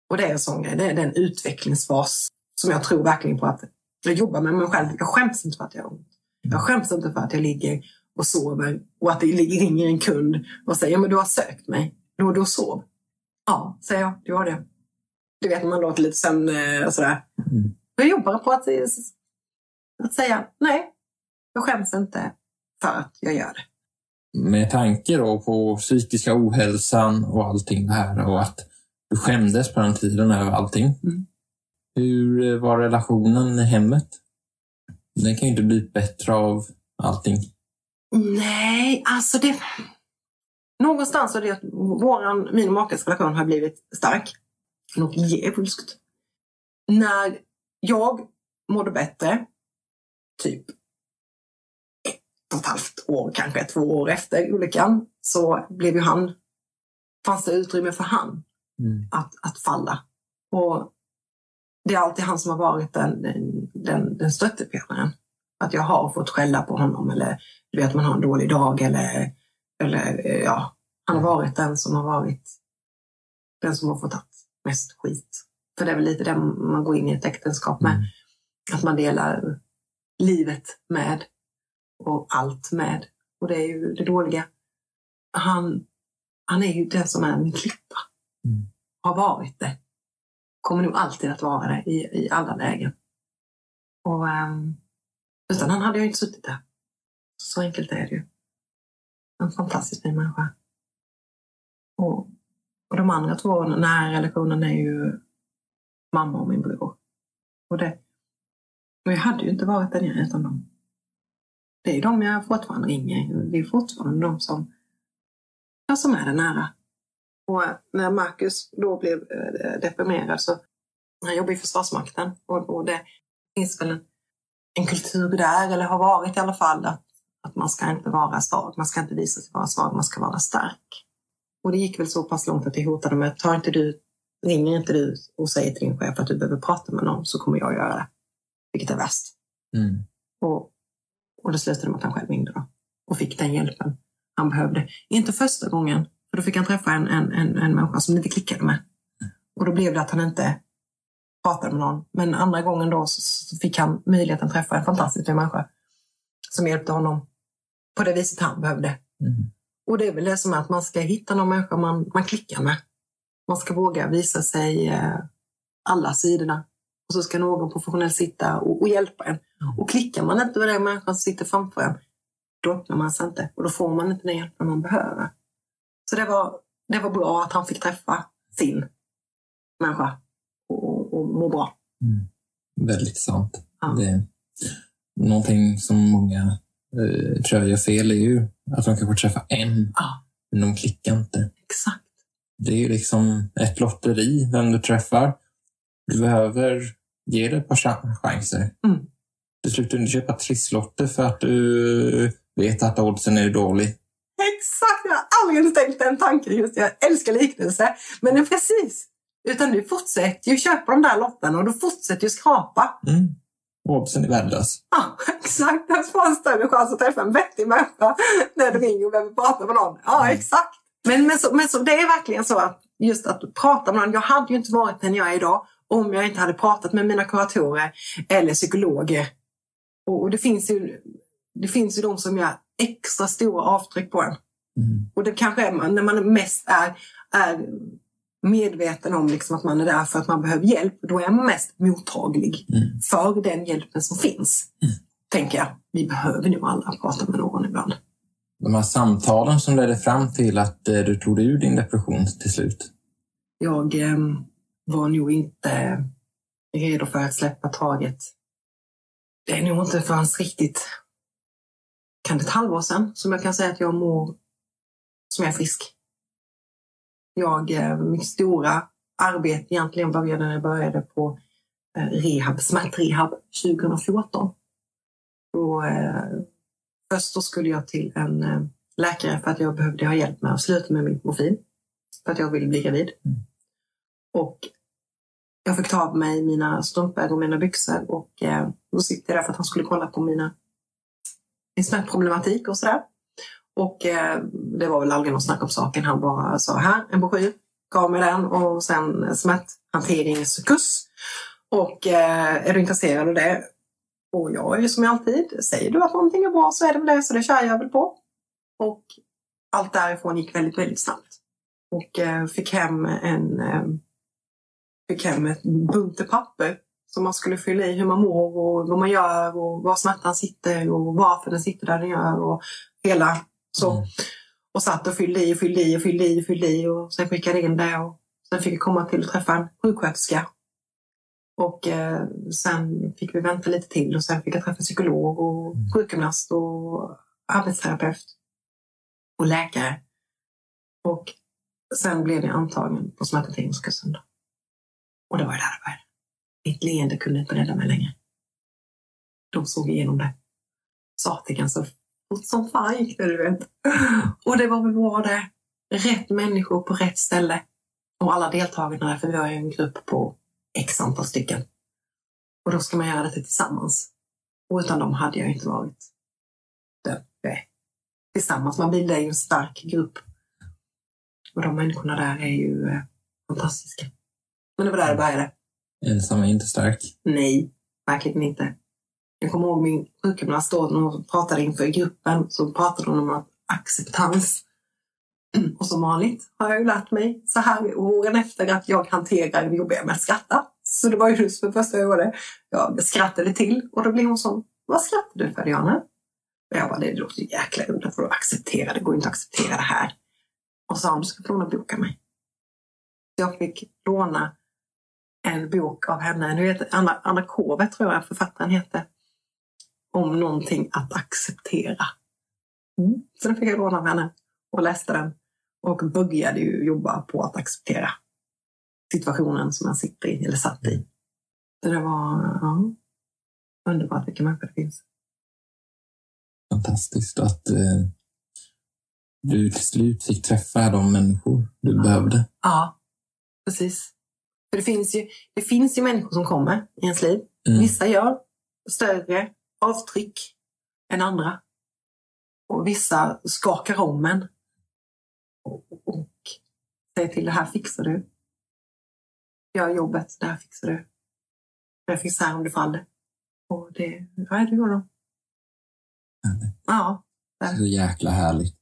Och det är en sån grej. Det är den utvecklingsfas som jag tror verkligen på att jag jobbar med mig själv. Jag skäms inte för att jag har ont. Jag skäms inte för att jag ligger och sover och att det ringer en kund och säger men du har sökt mig. Då och då sov. Ja, säger jag. Du har det. Du vet när man låter lite sömn eh, sådär. Mm. Jag jobbar på att, att säga nej, jag skäms inte för att jag gör det. Med tanke då på psykiska ohälsan och allting det här och att du skämdes på den tiden över allting. Mm. Hur var relationen i hemmet? Den kan ju inte bli bättre av allting. Nej, alltså det... Någonstans är det att våran, min och makes relation har blivit stark. Något djävulskt. När jag mådde bättre, typ ett och ett halvt år, kanske två år efter olyckan, så blev ju han, fanns det utrymme för han mm. att, att falla. Och det är alltid han som har varit den, den, den stöttepelaren. Att jag har fått skälla på honom eller du vet man har en dålig dag eller, eller ja, han har varit den som har varit den som har fått mest skit. För det är väl lite det man går in i ett äktenskap med. Mm. Att man delar livet med och allt med. Och det är ju det dåliga. Han, han är ju den som är min klippa. Mm. Har varit det. Kommer nog alltid att vara det i, i alla lägen. Och, um, utan han hade jag inte suttit där. Så enkelt är det ju. En fantastisk fin människa. Och, och de andra två nära relationerna är ju mamma och min bror. Och, det, och jag hade ju inte varit den jag är utan dem. Det är de jag fortfarande ringer. Det är fortfarande de som, ja, som är det nära. Och eh, när Marcus då blev eh, deprimerad så, han jobbar i Försvarsmakten och, och det finns väl en, en kultur där, eller har varit i alla fall, att, att man ska inte vara svag. Man ska inte visa sig vara svag, man ska vara stark. Och det gick väl så pass långt att jag hotade med, tar inte du Ringer inte du och säger till din chef att du behöver prata med någon så kommer jag göra det. Vilket är värst. Mm. Och, och det slutade med att han själv ringde då. Och fick den hjälpen han behövde. Inte första gången, för då fick han träffa en, en, en, en människa som inte klickade med. Och då blev det att han inte pratade med någon. Men andra gången då så fick han möjligheten att träffa en fantastisk människa som hjälpte honom på det viset han behövde. Mm. Och det är väl det som är att man ska hitta någon människa man, man klickar med. Man ska våga visa sig eh, alla sidorna. Och så ska någon professionell sitta och, och hjälpa en. Mm. Och klickar man inte med den människan som sitter framför en, då öppnar man sig inte. Och då får man inte den hjälpen man behöver. Så det var, det var bra att han fick träffa sin människa och, och må bra. Mm. Väldigt sant. Ja. Det är någonting som många eh, tror jag gör fel är ju att de kanske träffar en, ja. men de klickar inte. Exakt. Det är ju liksom ett lotteri vem du träffar. Du behöver ge det ett par chanser. Mm. Du slutar inte köpa trisslotter för att du vet att oddsen är dålig. Exakt! Jag har aldrig tänkt den tanken. Just Jag älskar liknelse. Men det är precis. Utan du fortsätter ju köpa de där lotterna och du fortsätter ju skrapa. Mm. Oddsen är värdelös. Ja, (laughs) exakt. Du får en större chans att träffa en vettig människa när du ringer och behöver prata med någon. Ja, mm. exakt. Men, men, så, men så, det är verkligen så att just att prata med någon. Jag hade ju inte varit den jag är idag om jag inte hade pratat med mina kuratorer eller psykologer. Och, det, finns ju, det finns ju de som gör extra stora avtryck på en. Mm. Och det kanske är man, när man mest är, är medveten om liksom att man är där för att man behöver hjälp. Då är man mest mottaglig mm. för den hjälpen som finns. Mm. Tänker jag. Vi behöver nog alla prata med någon ibland de här samtalen som ledde fram till att eh, du tog dig ur din depression till slut? Jag eh, var nog inte redo för att släppa taget. Det är nog inte förrän riktigt kan det ett halvår sedan som jag kan säga att jag mår som jag är frisk. Jag, eh, mitt stora arbete egentligen började när jag började på eh, rehab, smärtrehab 2014. Och, eh, först då skulle jag till en eh, läkare för att jag behövde ha hjälp med att sluta med min morfin. För att jag ville bli gravid. Mm. Och jag fick ta av mig mina strumpor och mina byxor och eh, då sitter jag där för att han skulle kolla på mina, min smärtproblematik och sådär. Och eh, det var väl aldrig något snack om saken. Han bara sa här, en broschyr, gav mig den och sen smärthanteringskurs. Och eh, är du intresserad av det? Och jag är ju som alltid, säger du att någonting är bra så är det väl det, så det kör jag väl på. Och allt därifrån gick väldigt, väldigt snabbt. Och eh, fick hem en eh, fick hem ett bunte papper som man skulle fylla i hur man mår och vad man gör och var smärtan sitter och varför den sitter där den gör och hela så. Mm. Och satt och fyllde i och fyllde i och fyllde i och fyllde i och sen skickade in det och sen fick jag komma till och träffa en sjuksköterska. Och eh, sen fick vi vänta lite till och sen fick jag träffa psykolog och sjukgymnast och arbetsterapeut och läkare. Och sen blev jag antagen på smärthanteringskursen. då. Och det var där det började. Mitt leende kunde inte rädda mig längre. De såg igenom det. Satiken så fort som fan gick det, du vet. Och det var väl bra det. Rätt människor på rätt ställe. Och alla deltagarna för vi har ju en grupp på x antal stycken. Och då ska man göra detta tillsammans. Och utan dem hade jag inte varit där. Tillsammans, man bildar ju en stark grupp. Och de människorna där är ju eh, fantastiska. Men det var där det började. Ensam är inte stark. Nej, verkligen inte. Jag kommer ihåg min sjukgymnast då, när hon pratade inför gruppen, så pratade hon om att acceptans. (clears throat) Och som vanligt har jag ju lärt mig så här åren efter att jag hanterar det jobbiga med att skratta. Så det var ju just för första gången jag skrattade till och då blev hon så vad skrattar du för Diana? Och jag bara, det låter ju jäkla roligt för att acceptera, det går inte att acceptera det här. Och så sa hon, du ska få låna boka mig. Så jag fick låna en bok av henne, nu vet Anna, Anna Kove tror jag författaren heter, om någonting att acceptera. Mm. Så den fick jag låna av henne och läste den och började ju jobba på att acceptera situationen som jag sitter i, eller satt i. Så det var ja, underbart vilka människor det finns. Fantastiskt att eh, du till slut fick träffa de människor du behövde. Ja, precis. För det finns, ju, det finns ju människor som kommer i ens liv. Mm. Vissa gör större avtryck än andra. Och vissa skakar om en. Och, och säger till, det här fixar du. Gör jobbet, det här fixar du. Jag finns här om du faller. Och det, ja, det går de. Ja. Så jäkla härligt.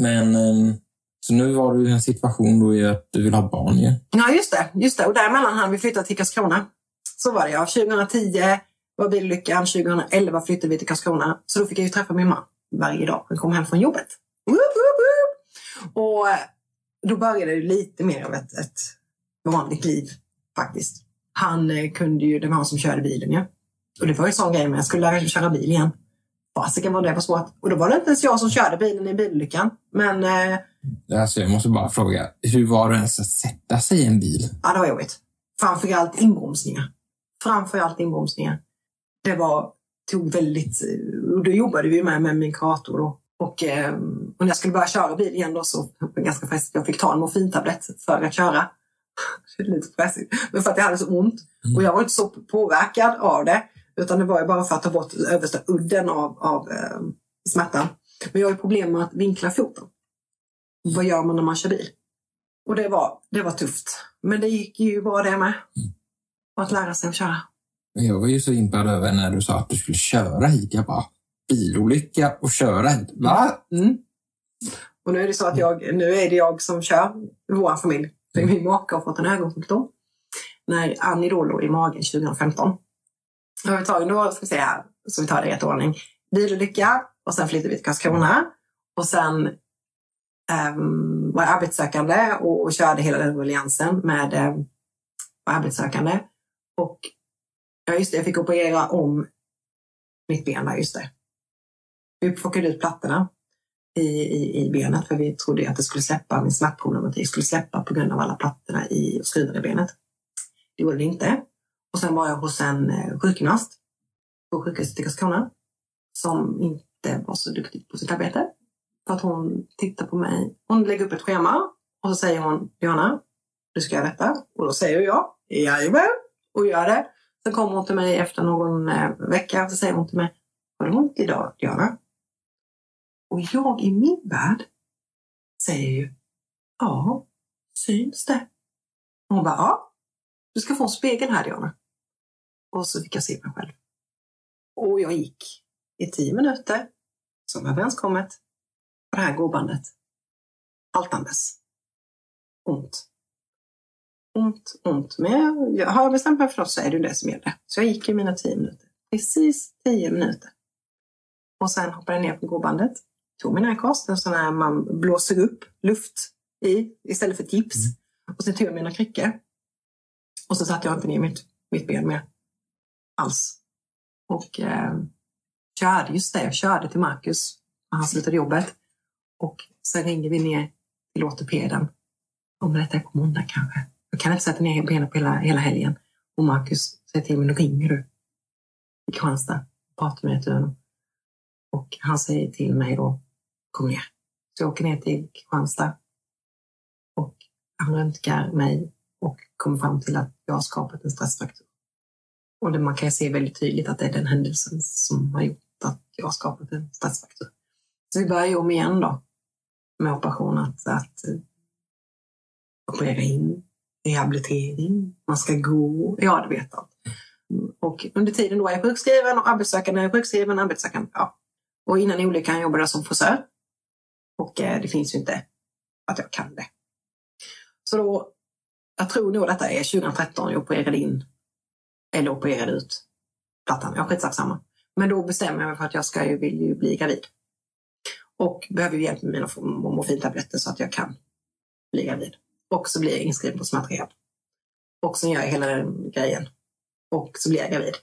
Men eh, så nu var du i en situation då i att du vill ha barn ju. Ja, just det. Just det. Och däremellan hann vi flytta till Karlskrona. Så var det ja. 2010 var bilolyckan, 2011 flyttade vi till Karlskrona. Så då fick jag ju träffa min man varje dag. Jag kom hem från jobbet. Woop, woop, woop. Och då började det lite mer av ett, ett vanligt liv faktiskt. Han eh, kunde ju, det var han som körde bilen ju. Och det var ju en sån grej med jag skulle lära mig köra bil igen. Fasiken var det var svårt. Och då var det inte ens jag som körde bilen i bilolyckan. Men eh, Alltså, jag måste bara fråga, hur var det ens att sätta sig i en bil? Ja, det var jobbigt. Framförallt inbromsningar. Framförallt inbromsningar. Det var, tog väldigt, och då jobbade vi med, med min kurator då. Och, eh, och när jag skulle börja köra bil igen då så var det ganska fräsigt. Jag fick ta en morfintablett för att köra. (laughs) Det är lite fräsigt. Men för att jag hade så ont. Och jag var inte så påverkad av det. Utan det var ju bara för att ta bort översta udden av, av eh, smärtan. Men jag har ju problem med att vinkla foten. Vad gör man när man kör bil? Och det var, det var tufft. Men det gick ju bra det med. Att lära sig att köra. Jag var ju så impad över när du sa att du skulle köra hit. Jag bara, bilolycka och köra hit. Va? Mm. Och nu är det så att jag, nu är det jag som kör i vår familj. För min make har fått en ögonsjukdom. När Annie då låg i magen 2015. Då har vi tagit, då ska vi se här, så vi tar det i rätt ordning. Bilolycka och sen flyttade vi till Karlskrona. Och sen Ehm, um, var arbetssökande och, och körde hela den ruljangsen med um, arbetssökande. Och ja, just det, jag fick operera om mitt ben där, just det. Vi plockade ut plattorna i, i, i benet för vi trodde att det skulle släppa, min smärtproblematik skulle släppa på grund av alla plattorna i skruvar i benet. Det gjorde det inte. Och sen var jag hos en eh, sjukgymnast på sjukhuset i Karlskrona som inte var så duktig på sitt arbete. För att hon tittar på mig. Hon lägger upp ett schema och så säger hon, Johanna, du ska göra detta. Och då säger jag, jajamän, och gör det. Sen kommer hon till mig efter någon eh, vecka och så säger hon till mig, har du ont idag, Diana? Och jag i min värld säger ju, ja, syns det? Och hon bara, ja, du ska få en spegel här Diana. Och så fick jag se mig själv. Och jag gick i tio minuter, som överenskommet, på det här gåbandet. Haltandes. Ont. Ont, ont. Men jag, jag har bestämt mig för att så är det det som gäller. Så jag gick i mina tio minuter. Precis tio minuter. Och sen hoppade jag ner på gåbandet. Tog min narkos, en sån här man blåser upp luft i istället för gips. Mm. Och sen tog jag mina kryckor. Och så satte jag inte ner mitt, mitt ben mer alls. Och eh, körde, just det, jag körde till Marcus när han slutade jobbet. Och sen ringer vi ner till ortopeden. Om detta är på måndag kanske. Jag kan inte sätta ner benen på hela, hela helgen. Och Marcus säger till mig, nu ringer du i Kristianstad och pratar med honom. Och han säger till mig då, kom ner. Så jag åker ner till Kristianstad. Och han röntgar mig och kommer fram till att jag har skapat en stressfraktur. Och det, man kan se väldigt tydligt att det är den händelsen som har gjort att jag har skapat en stressfraktur. Så vi börjar om igen då med operation att, att operera in, rehabilitering, man ska gå, ja du vet allt. Och under tiden då är jag sjukskriven och arbetssökande är sjukskriven, arbetssökande, ja. Och innan olyckan jobbade jag som frisör. Och eh, det finns ju inte att jag kan det. Så då, jag tror nog detta är 2013 jag opererade in eller opererade ut plattan. Jag skitsak samma. Men då bestämmer jag mig för att jag ska ju, vill ju bli gravid. Och behöver hjälp med mina morfintabletter så att jag kan bli gravid. Och så blir jag inskriven på smärtrehab. Och så gör jag hela den grejen. Och så blir jag gravid.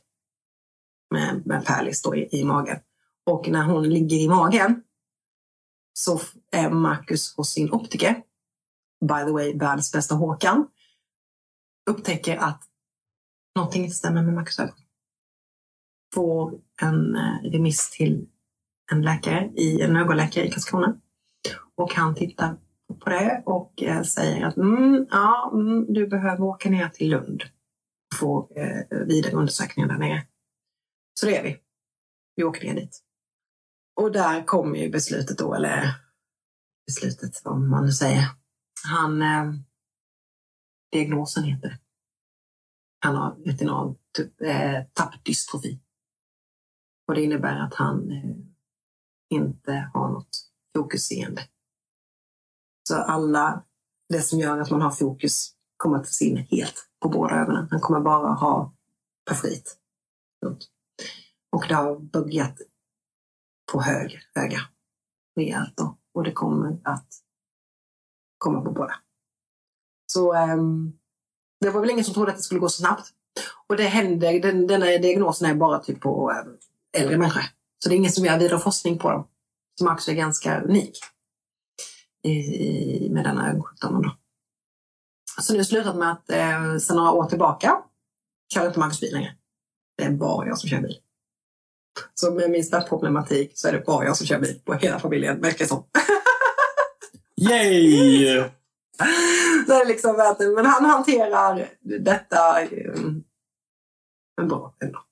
Med, med Pärlis då i, i magen. Och när hon ligger i magen så är Marcus hos sin optiker, by the way världens bästa Håkan, upptäcker att någonting inte stämmer med Marcus ögon. Får en eh, remiss till en läkare, i, en ögonläkare i Karlskrona. Och han tittar på det och eh, säger att mm, ja, mm, du behöver åka ner till Lund och få eh, vidare undersökningar där nere. Så det är vi. Vi åker ner dit. Och där kommer ju beslutet då, eller beslutet, om man nu säger. Han, eh, diagnosen heter det. Han har retinal typ, eh, tappdystrofi. Och det innebär att han eh, inte har något fokusseende. Så alla, det som gör att man har fokus kommer att försvinna helt på båda ögonen. Man kommer bara ha perifrit. Och det har buggat på höger öga rejält då. Och det kommer att komma på båda. Så um, det var väl ingen som trodde att det skulle gå så snabbt. Och det händer, den, denna diagnosen är bara typ på ehm, äldre människor. Så det är ingen som gör vidare forskning på dem. Som också är ganska unik i, med denna ögonsjukdomen. Då. Så nu har slutat med att eh, sedan några år tillbaka kör inte Marcus bil längre. Det är bara jag som kör bil. Så med min smärtproblematik så är det bara jag som kör bil på hela familjen, verkar det som. Yay! så är det liksom, men han hanterar detta um, bra ändå.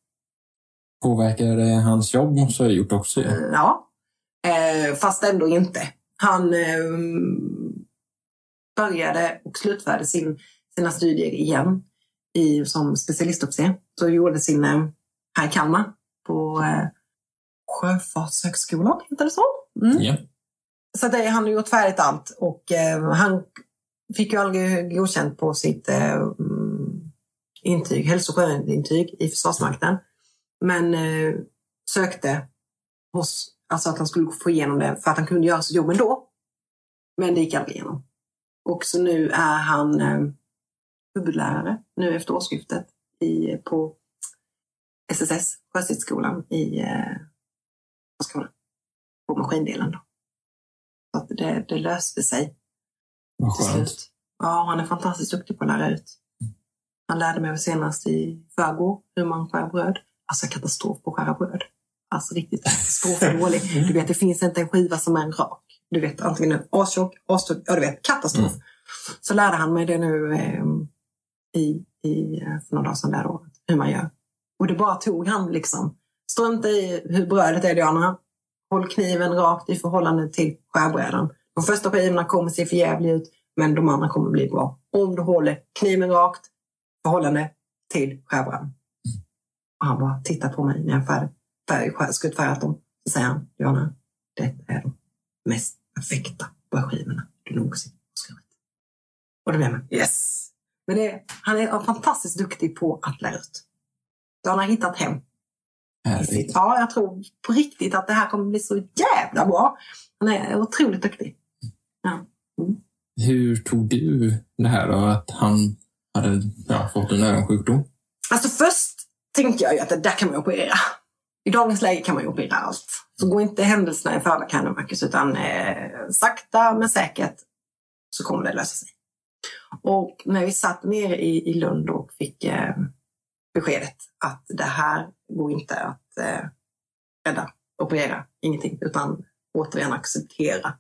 Påverkar det hans jobb måste ha gjort också? Ja, ja. Eh, fast ändå inte. Han eh, började och slutförde sin, sina studier igen i, som specialistofficer. Så gjorde sin eh, här i Kalmar på eh, Sjöfartshögskolan, heter det så? Mm. Yeah. Så det, han har gjort färdigt allt och eh, han fick ju aldrig godkänt på sitt eh, intyg, hälso och sjöintyg i Försvarsmakten. Men eh, sökte hos, alltså att han skulle få igenom det för att han kunde göra sitt jobb ändå. Men det gick aldrig igenom. Och så nu är han eh, huvudlärare nu efter årsskiftet i, på SSS, Sjöstridsskolan i eh, Karlskrona. på maskindelen. Då. Så att det, det löste sig Vad till skönt. slut. Ja, han är fantastiskt duktig på att lära ut. Han lärde mig senast i förrgår hur man skär bröd. Alltså katastrof på att skära bröd. Alltså riktigt katastrofdålig. (laughs) Du vet, det finns inte en skiva som är en rak. Du vet, antingen en astjock, astjock, ja du vet, katastrof. Så lärde han mig det nu eh, i, i, eh, för några dagar sedan där året, hur man gör. Och det bara tog han liksom. Strunta i hur brödet är Diana. Håll kniven rakt i förhållande till skärbrädan. De första skivorna kommer se för jävligt ut, men de andra kommer bli bra. Om du håller kniven rakt förhållande till skärbrädan. Och han bara tittar på mig när jag färg, färg, skuttfärgat dem. Så säger han, Diana, detta är de mest perfekta brödskivorna du någonsin skurit. Och då blev man, yes! Men det, han är fantastiskt duktig på att lära ut. Så han har hittat hem. Härligt. Ja, jag tror på riktigt att det här kommer bli så jävla bra. Han är otroligt duktig. Ja. Hur tog du det här då, att han hade ja, fått en ögonsjukdom? Alltså först tänkte jag ju att det där kan man operera. I dagens läge kan man ju operera allt. Så gå inte händelserna i förväg här nu Marcus, utan eh, sakta men säkert så kommer det lösa sig. Och när vi satt nere i, i Lund och fick eh, beskedet att det här går inte att eh, rädda, operera, ingenting, utan återigen acceptera.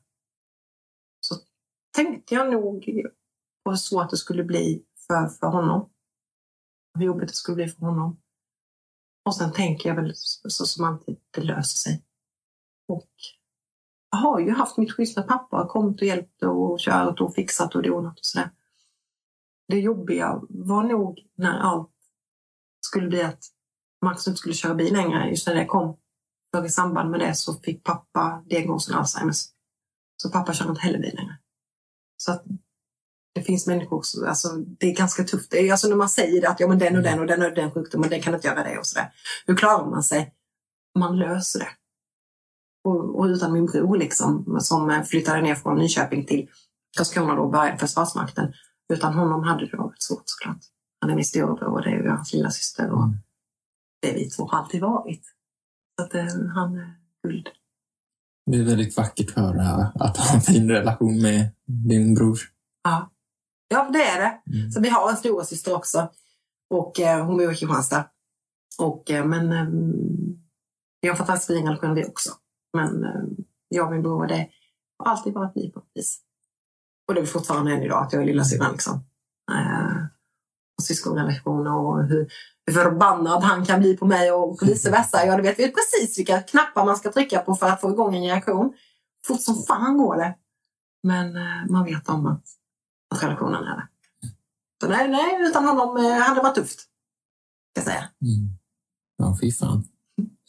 Så tänkte jag nog på hur svårt det skulle bli för, för honom. Hur jobbigt det skulle bli för honom. Och sen tänker jag väl så, som alltid, det löser sig. Och jag har ju haft mitt schyssta pappa, har kommit och hjälpt och kört och fixat och donat och sådär. Det jobbiga var nog när allt skulle bli att Max inte skulle köra bil längre, just när det kom. För i samband med det så fick pappa diagnosen Alzheimers. Så pappa kör inte heller bil längre. Så att det finns människor, som- alltså det är ganska tufft. Det är alltså när man säger att ja, men den och den och den och den sjukdomen, den kan inte göra det och sådär. Hur klarar man sig? Man löser det. Och, och utan min bror liksom, som flyttade ner från Nyköping till Karlskrona då och började Försvarsmakten. Utan honom hade det varit svårt såklart. Han är min storebror och det är ju hans lilla syster och det är vi två har alltid varit. Så att eh, han är guld. Det är väldigt vackert att höra att ha en fin relation med din bror. Ja. Ja, det är det. Så vi har en stora syster också. Och eh, hon bor i Kristianstad. Och, eh, men eh, vi har en fantastiskt fin relation vi också. Men eh, jag och min bror, det har alltid varit vi på vis. Och det är fortfarande än idag, att jag är lillasyrran liksom. Eh, och syskonrelationer och hur, hur förbannad han kan bli på mig och vice versa. Ja, det vet vi precis vilka knappar man ska trycka på för att få igång en reaktion. Fort som fan går det. Men eh, man vet om att, att relationen det. Så nej, nej, utan honom eh, hade det varit tufft. Ska jag säga. Mm. Ja, fy fan.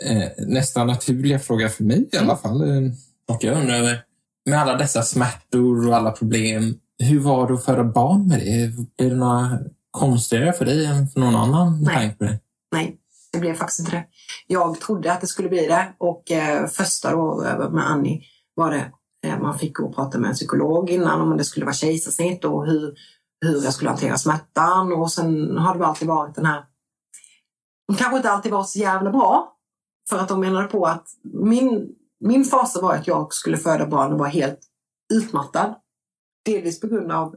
Eh, nästa naturliga fråga för mig i alla fall. Eh, och jag undrar, över, med alla dessa smärtor och alla problem, hur var det att föda barn med det? Blev det några konstigare för dig än för någon annan Nej. det? Nej, det blev faktiskt inte det. Jag trodde att det skulle bli det och eh, första då eh, med Annie var det Eh, man fick gå och prata med en psykolog innan om det skulle vara kejsarsnitt och hur, hur jag skulle hantera smärtan och sen har det alltid varit den här de kanske inte alltid var så jävla bra för att de menade på att min, min fas var att jag skulle föda barn och vara helt utmattad. Delvis på grund av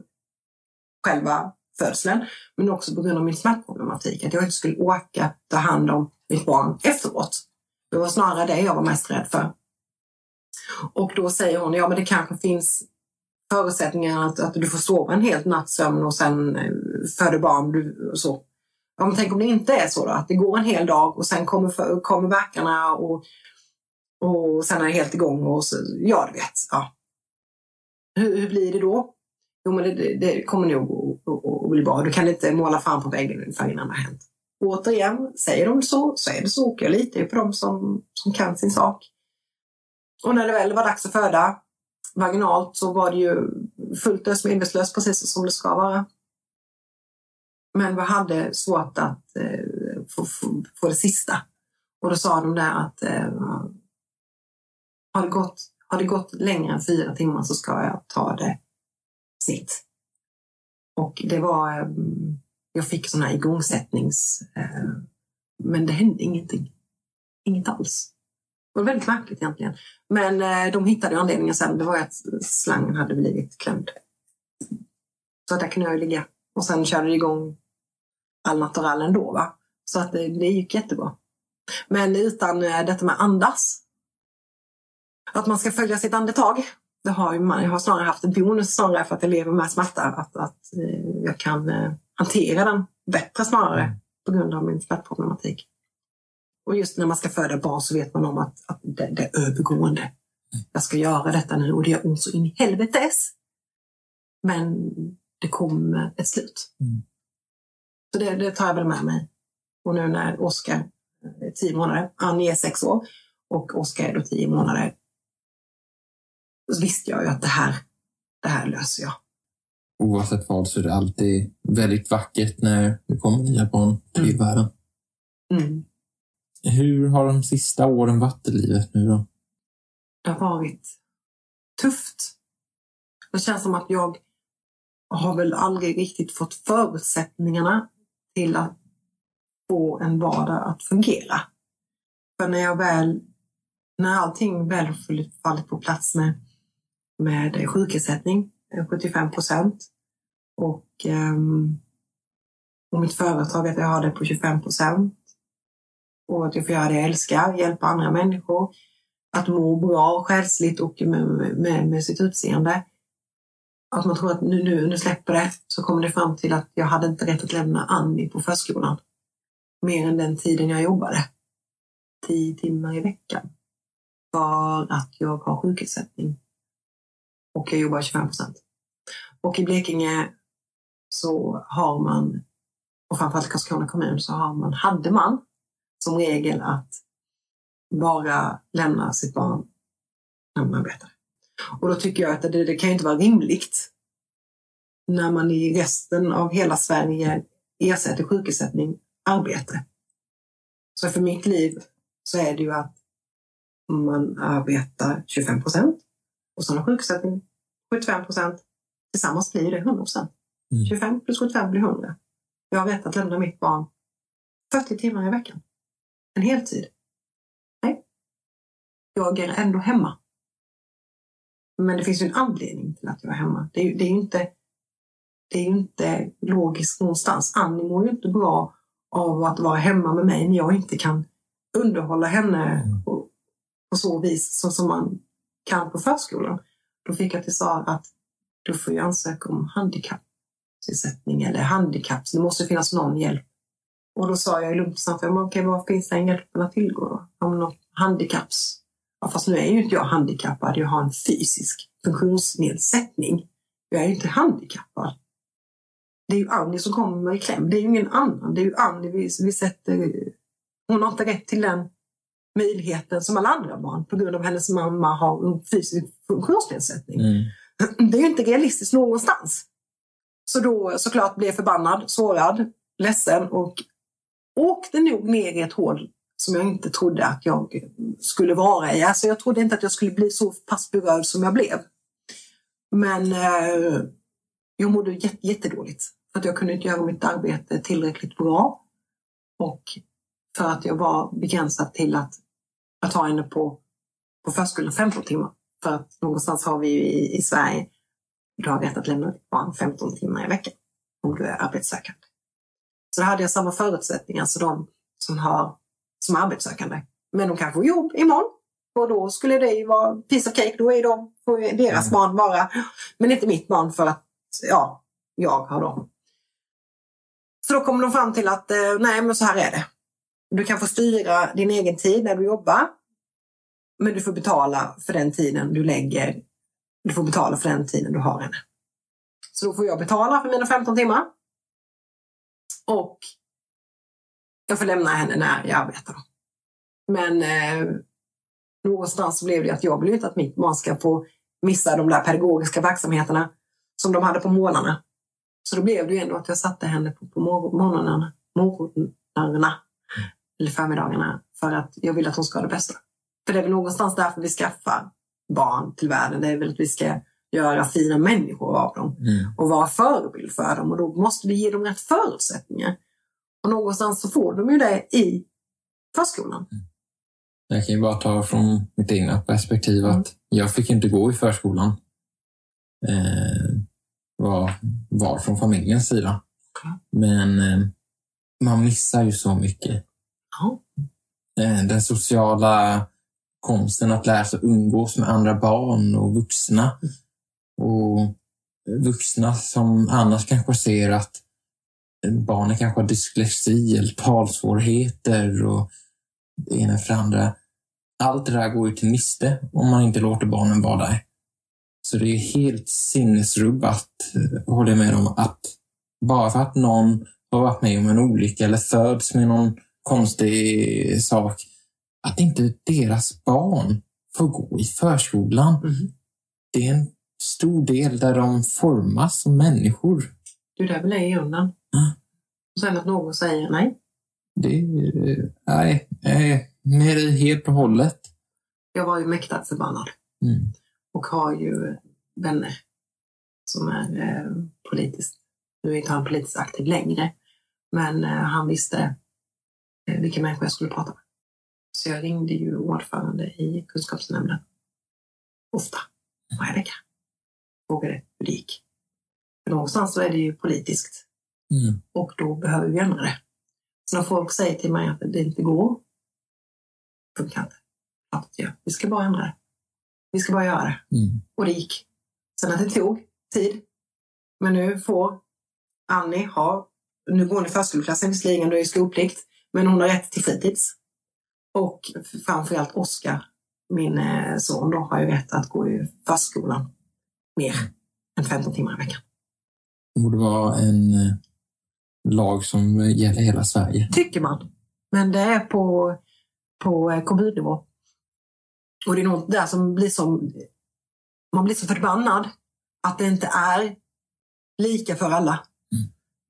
själva födseln men också på grund av min smärtproblematik. Att jag inte skulle åka ta hand om mitt barn efteråt. Det var snarare det jag var mest rädd för. Och då säger hon, ja men det kanske finns förutsättningar att, att du får sova en helt natts sömn och sen eh, föder barn. Du, och så. Ja, men tänk om det inte är så då, att det går en hel dag och sen kommer, för, kommer verkarna och, och sen är det helt igång och så, ja du vet. Ja. Hur, hur blir det då? Jo, men det, det, kommer nog att- bli bra. Du kan inte måla fan på väggen ungefär innan det har hänt. Återigen, säger de så, så är det så. Och Jag litar ju på dem som, som kan sin sak. Och när det väl var dags att föda vaginalt så var det ju fullt ös medvetslöst, precis som det ska vara. Men vi hade svårt att eh, få, få, få det sista. Och då sa de där att eh, har, det gått, har det gått längre än fyra timmar så ska jag ta det sitt. Och det var, eh, jag fick sådana här igångsättnings... Eh, men det hände ingenting. Inget alls. Det var väldigt märkligt egentligen. Men eh, de hittade anledningen sen. Det var att slangen hade blivit klämd. Så där kunde jag ju ligga. Och sen körde det igång all natural ändå. Va? Så att det, det gick jättebra. Men utan eh, detta med andas. Att man ska följa sitt andetag. Det har ju man, jag har snarare haft en bonus snarare för att jag lever med smärta. Att, att eh, jag kan hantera den bättre snarare på grund av min smärtproblematik. Och just när man ska föda barn så vet man om att, att det, det är övergående. Jag ska göra detta nu och det gör ont så in i helvetes. Men det kommer ett slut. Mm. Så det, det tar jag väl med mig. Och nu när Oskar är tio månader, Annie är sex år och Oskar är då tio månader. Så visste jag ju att det här, det här löser jag. Oavsett vad så är det alltid väldigt vackert när det kommer nya barn till världen. Mm. Hur har de sista åren varit i livet nu då? Det har varit tufft. Det känns som att jag har väl aldrig riktigt fått förutsättningarna till att få en vardag att fungera. För när jag väl, när allting väl fallit- på plats med, med sjukersättning, eh, 75 procent, och, ehm, och mitt företag att jag har det på 25 procent, och att jag får göra det jag älskar, hjälpa andra människor, att må bra själsligt och med, med, med sitt utseende. Att man tror att nu, nu, nu släpper det, så kommer det fram till att jag hade inte rätt att lämna Annie på förskolan. Mer än den tiden jag jobbade. Tio timmar i veckan. För att jag har sjukersättning. Och jag jobbar 25 procent. Och i Blekinge så har man, och framförallt i Karlskrona kommun, så har man, hade man som regel att bara lämna sitt barn när man arbetar. Och då tycker jag att det, det kan inte vara rimligt när man i resten av hela Sverige ersätter sjukersättning arbete. Så för mitt liv så är det ju att man arbetar 25 procent och så har sjukersättning 75 procent. Tillsammans blir det 100 procent. Mm. 25 plus 75 blir 100. Jag har rätt att lämna mitt barn 40 timmar i veckan. En heltid. Nej. Jag är ändå hemma. Men det finns ju en anledning till att jag är hemma. Det är, ju- det är inte, det är inte logiskt någonstans. Annie mår ju inte bra av att vara hemma med mig när jag inte kan underhålla henne på, på så vis så som man kan på förskolan. Då fick jag till svar att du får ju ansöka om handikappersättning eller handikapp. Så det måste finnas någon hjälp. Och då sa jag snabbt, men okej, vad finns den hjälpen att tillgå? Om något handikapps... Ja, fast nu är ju inte jag handikappad, jag har en fysisk funktionsnedsättning. Jag är ju inte handikappad. Det är ju Annie som kommer i kläm. Det är ju ingen annan. Det är ju Annie vi, vi sätter... Hon har inte rätt till den möjligheten som alla andra barn på grund av hennes mamma har en fysisk funktionsnedsättning. Mm. Det är ju inte realistiskt någonstans. Så då såklart blev jag förbannad, sårad, ledsen och åkte nog ner i ett hål som jag inte trodde att jag skulle vara i. Alltså jag trodde inte att jag skulle bli så pass berörd som jag blev. Men eh, jag mådde jätt, jättedåligt. För att jag kunde inte göra mitt arbete tillräckligt bra. Och för att jag var begränsad till att, att ha henne på, på förskolan 15 timmar. För att någonstans har vi ju i, i Sverige, du har rätt att lämna ditt barn 15 timmar i veckan om du är arbetssökande. Så då hade jag samma förutsättningar som de som har som arbetssökande. Men de kanske får jobb imorgon. Och då skulle det ju vara piece of cake. Då är de, får deras barn vara, men inte mitt barn för att ja, jag har dem. Så då kom de fram till att eh, nej, men så här är det. Du kan få styra din egen tid när du jobbar. Men du får betala för den tiden du lägger. Du får betala för den tiden du har henne. Så då får jag betala för mina 15 timmar. Och jag får lämna henne när jag arbetar. Men eh, någonstans så blev det att jag vill inte att mitt barn ska få missa de där pedagogiska verksamheterna som de hade på morgnarna. Så då blev det ju ändå att jag satte henne på, på morgonen, morgnarna, eller förmiddagarna för att jag vill att hon ska ha det bästa. För det är väl någonstans därför vi skaffar barn till världen. Det är väl att vi ska göra fina människor av dem Mm. och vara förebild för dem och då måste vi ge dem rätt förutsättningar. Och någonstans så får de ju det i förskolan. Jag kan ju bara ta från mitt egna perspektiv att jag fick inte gå i förskolan. Eh, var, var från familjens sida. Men eh, man missar ju så mycket. Eh, den sociala konsten att lära sig umgås med andra barn och vuxna. Och vuxna som annars kanske ser att barnen kanske har dyslexi eller talsvårigheter och det ena för det andra. Allt det där går ju till miste om man inte låter barnen vara där. Så det är helt sinnesrubbat, håller jag med om, att bara för att någon har varit med om en olycka eller föds med någon konstig sak, att inte deras barn får gå i förskolan. Det är en stor del där de formas som människor. Du, där vill jag ge undan. Och sen att någon säger nej. Det nej, är med dig helt och hållet. Jag var ju mäktat förbannad Mm. och har ju vänner som är eh, politiskt, nu är inte han politiskt aktiv längre, men eh, han visste eh, vilka människor jag skulle prata med. Så jag ringde ju ordförande i kunskapsnämnden ofta, varje vecka. Det gick. För någonstans så är det ju politiskt Mm. och då behöver vi ändra det. Så när folk säger till mig att det inte går, funkar inte. Gör. Vi ska bara ändra det. Vi ska bara göra det. Mm. Och det gick. Sen att det tog tid. Men nu får Annie ha, nu går hon i förskoleklassen visserligen, då är det skolplikt, men hon har rätt till fritids. Och framförallt Oskar, min eh, son, då, har ju rätt att gå i förskolan mer än 15 timmar i veckan. Det borde vara en eh, lag som gäller hela Sverige. Tycker man. Men det är på, på eh, kommunnivå. Och det är något där som blir som... Man blir så förbannad att det inte är lika för alla.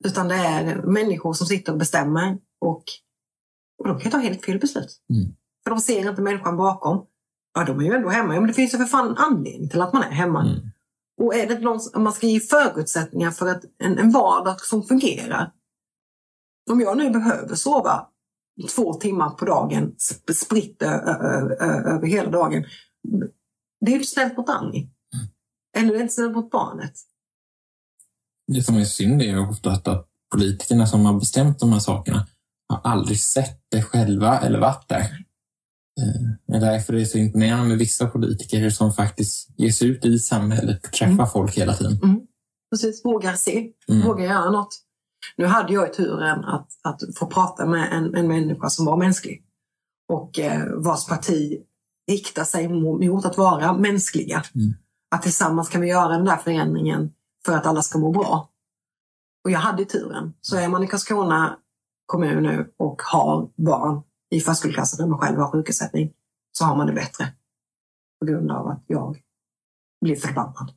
Utan det är människor som sitter och bestämmer och, och de kan ta helt fel beslut. Mm. För de ser inte människan bakom. Ja, de är ju ändå hemma. Ja, men det finns ju för fan anledning till att man är hemma. Mm. Och är det någon, om man ska ge förutsättningar för att en, en vardag som fungerar. Om jag nu behöver sova två timmar på dagen sp- spritt över hela dagen. Det är ju inte snällt mot Annie. Eller det är inte snällt mot barnet. Det som är synd är ofta att, att politikerna som har bestämt de här sakerna har aldrig sett det själva eller varit där. Eh, Det är därför det är så imponerande med vissa politiker som faktiskt ger sig ut i samhället och träffar folk hela tiden. Precis, vågar se, Mm. vågar göra något. Nu hade jag turen att, att få prata med en, en människa som var mänsklig och eh, vars parti riktar sig mot, att vara mänskliga. Mm. Att tillsammans kan vi göra den där förändringen för att alla ska må bra. Och jag hade turen. Så är man i Karlskrona kommun nu och har barn i förskoleklassen där man själv har sjukersättning så har man det bättre. På grund av att jag blev förbannad.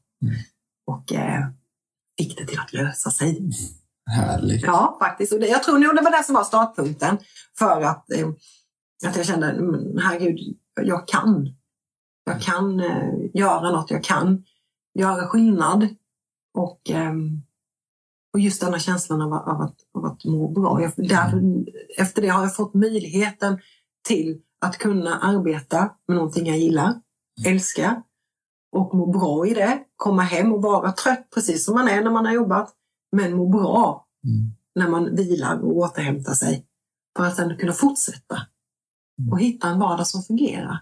Och eh, fick det till att lösa sig. Härligt. Ja, faktiskt. Och det, jag tror nog det var det som var startpunkten för att, eh, att jag kände, "Men herregud, jag kan. Jag kan eh, göra något, jag kan göra skillnad. Och, ehm, och just denna känslan av, av, att, av att må bra. Jag, där, efter det har jag fått möjligheten till att kunna arbeta med någonting jag gillar, älskar och må bra i det. Komma hem och vara trött precis som man är när man har jobbat, men må bra när man vilar och återhämtar sig för att sen kunna fortsätta och hitta en vardag som fungerar.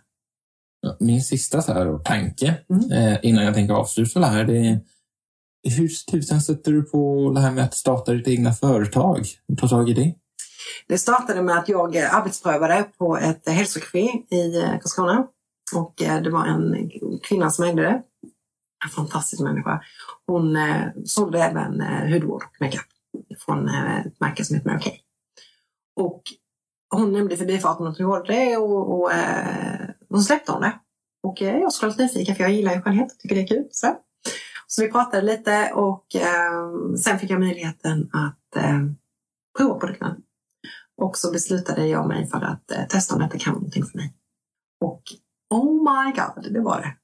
Min sista så här tanke Mm. eh, innan jag tänker avsluta det här, det är hur tusan sätter du på det här med att starta ditt egna företag? Ta tag i det? Det startade med att jag arbetsprövade på ett hälsokafé i eh, Karlskrona. Och eh, det var en kvinna som ägde det. En fantastisk människa. Hon eh, sålde även hudvård och makeup från ett märke som heter Mary Kay. Och hon nämnde i förbifarten att hon gjorde det och, och och hon släppte hon det. Och jag skulle lite nyfiken för jag gillar ju skönhet, tycker det är kul. Så, så vi pratade lite och eh, sen fick jag möjligheten att eh, prova produkten. Och så beslutade jag mig för att eh, testa om detta kan vara någonting för mig. Och oh my god, det var det.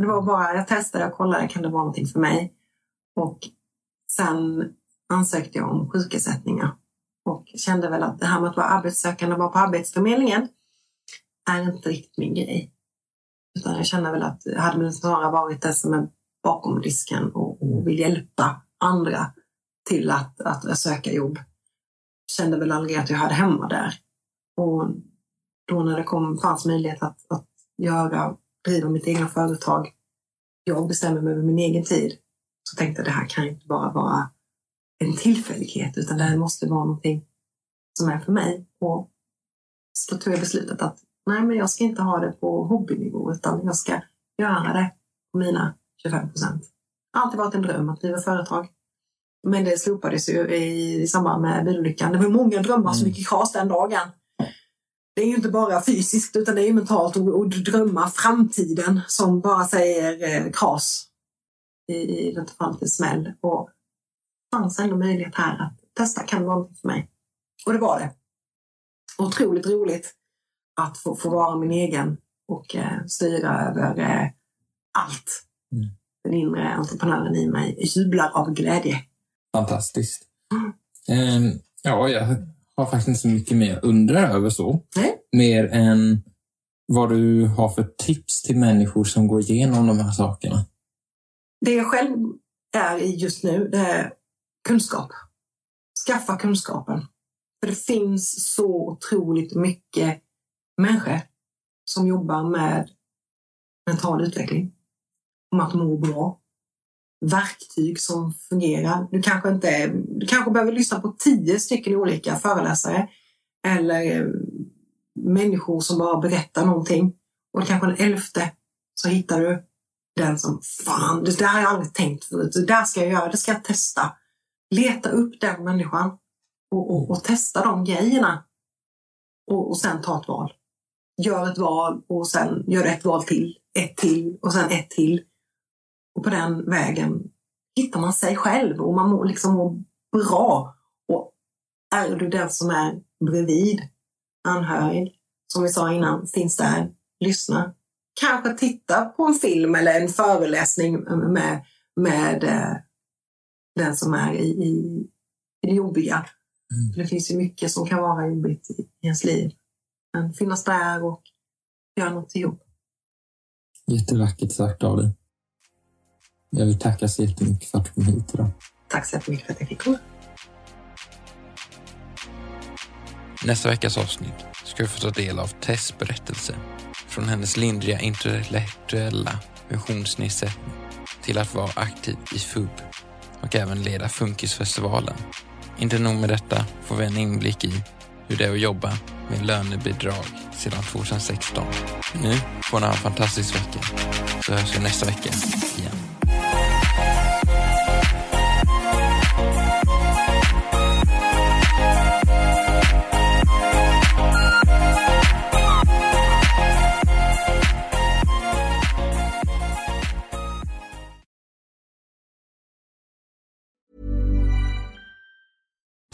Det var bara, jag testade och kollade, kan det vara någonting för mig? Och sen ansökte jag om sjukersättningar och kände väl att det här med att vara arbetssökande och vara på Arbetsförmedlingen är inte riktigt min grej. Utan jag känner väl att jag hade väl snarare varit det som en bakom disken och, och vill hjälpa andra till att, att söka jobb. Kände väl aldrig att jag hade hemma där. Och då när det kom, fanns möjlighet att, att göra, driva mitt egna företag, jag bestämmer mig över min egen tid, så tänkte jag det här kan inte bara vara en tillfällighet utan det här måste vara någonting som är för mig. Och så tog jag beslutet att nej, men jag ska inte ha det på hobbynivå utan jag ska göra det på mina 25 procent. Alltid varit en dröm att driva företag. Men det slopades ju i, i samband med bilolyckan. Det var många drömmar som gick i kras den dagen. Det är ju inte bara fysiskt utan det är mentalt och, och drömma framtiden som bara säger eh, kras i, i detta fallet en smäll. Och det fanns ändå möjlighet här att testa, kan det vara för mig? Och det var det. Otroligt roligt att få, få vara min egen och eh, styra över eh, allt. Mm. Den inre entreprenören i mig jublar av glädje. Fantastiskt. Mm. Um, ja, jag har faktiskt inte så mycket mer undrar över så. Nej. Mer än vad du har för tips till människor som går igenom de här sakerna. Det jag själv är i just nu, det är kunskap. Skaffa kunskapen. För det finns så otroligt mycket människor som jobbar med mental utveckling. Om att må bra. Verktyg som fungerar. Du kanske, inte, du kanske behöver lyssna på tio stycken olika föreläsare eller eh, människor som bara berättar någonting. Och kanske den elfte så hittar du den som, fan, det där har jag aldrig tänkt förut. Det där ska jag göra, det ska jag testa. Leta upp den människan och, och, och testa de grejerna. Och, och sen ta ett val. Gör ett val och sen gör ett val till, ett till och sen ett till. Och på den vägen hittar man sig själv och man mår liksom mår bra. Och är du den som är bredvid, anhörig, som vi sa innan, finns där, lyssna. Kanske titta på en film eller en föreläsning med, med eh, den som är i, i, i det jobbiga. Mm. Det finns ju mycket som kan vara jobbigt i, i ens liv. Men finnas där och göra något till jobb. Jättevackert sagt av dig. Jag vill tacka så jättemycket för att du kom hit idag. Tack så jättemycket för att jag fick komma. Nästa veckas avsnitt ska vi få ta del av Tess berättelse. Från hennes lindriga intellektuella funktionsnedsättning till att vara aktiv i FUB och även leda Funkisfestivalen. Inte nog med detta får vi en inblick i hur det är att jobba med lönebidrag sedan 2016. Nu får ni ha en fantastisk vecka, så hörs vi nästa vecka igen.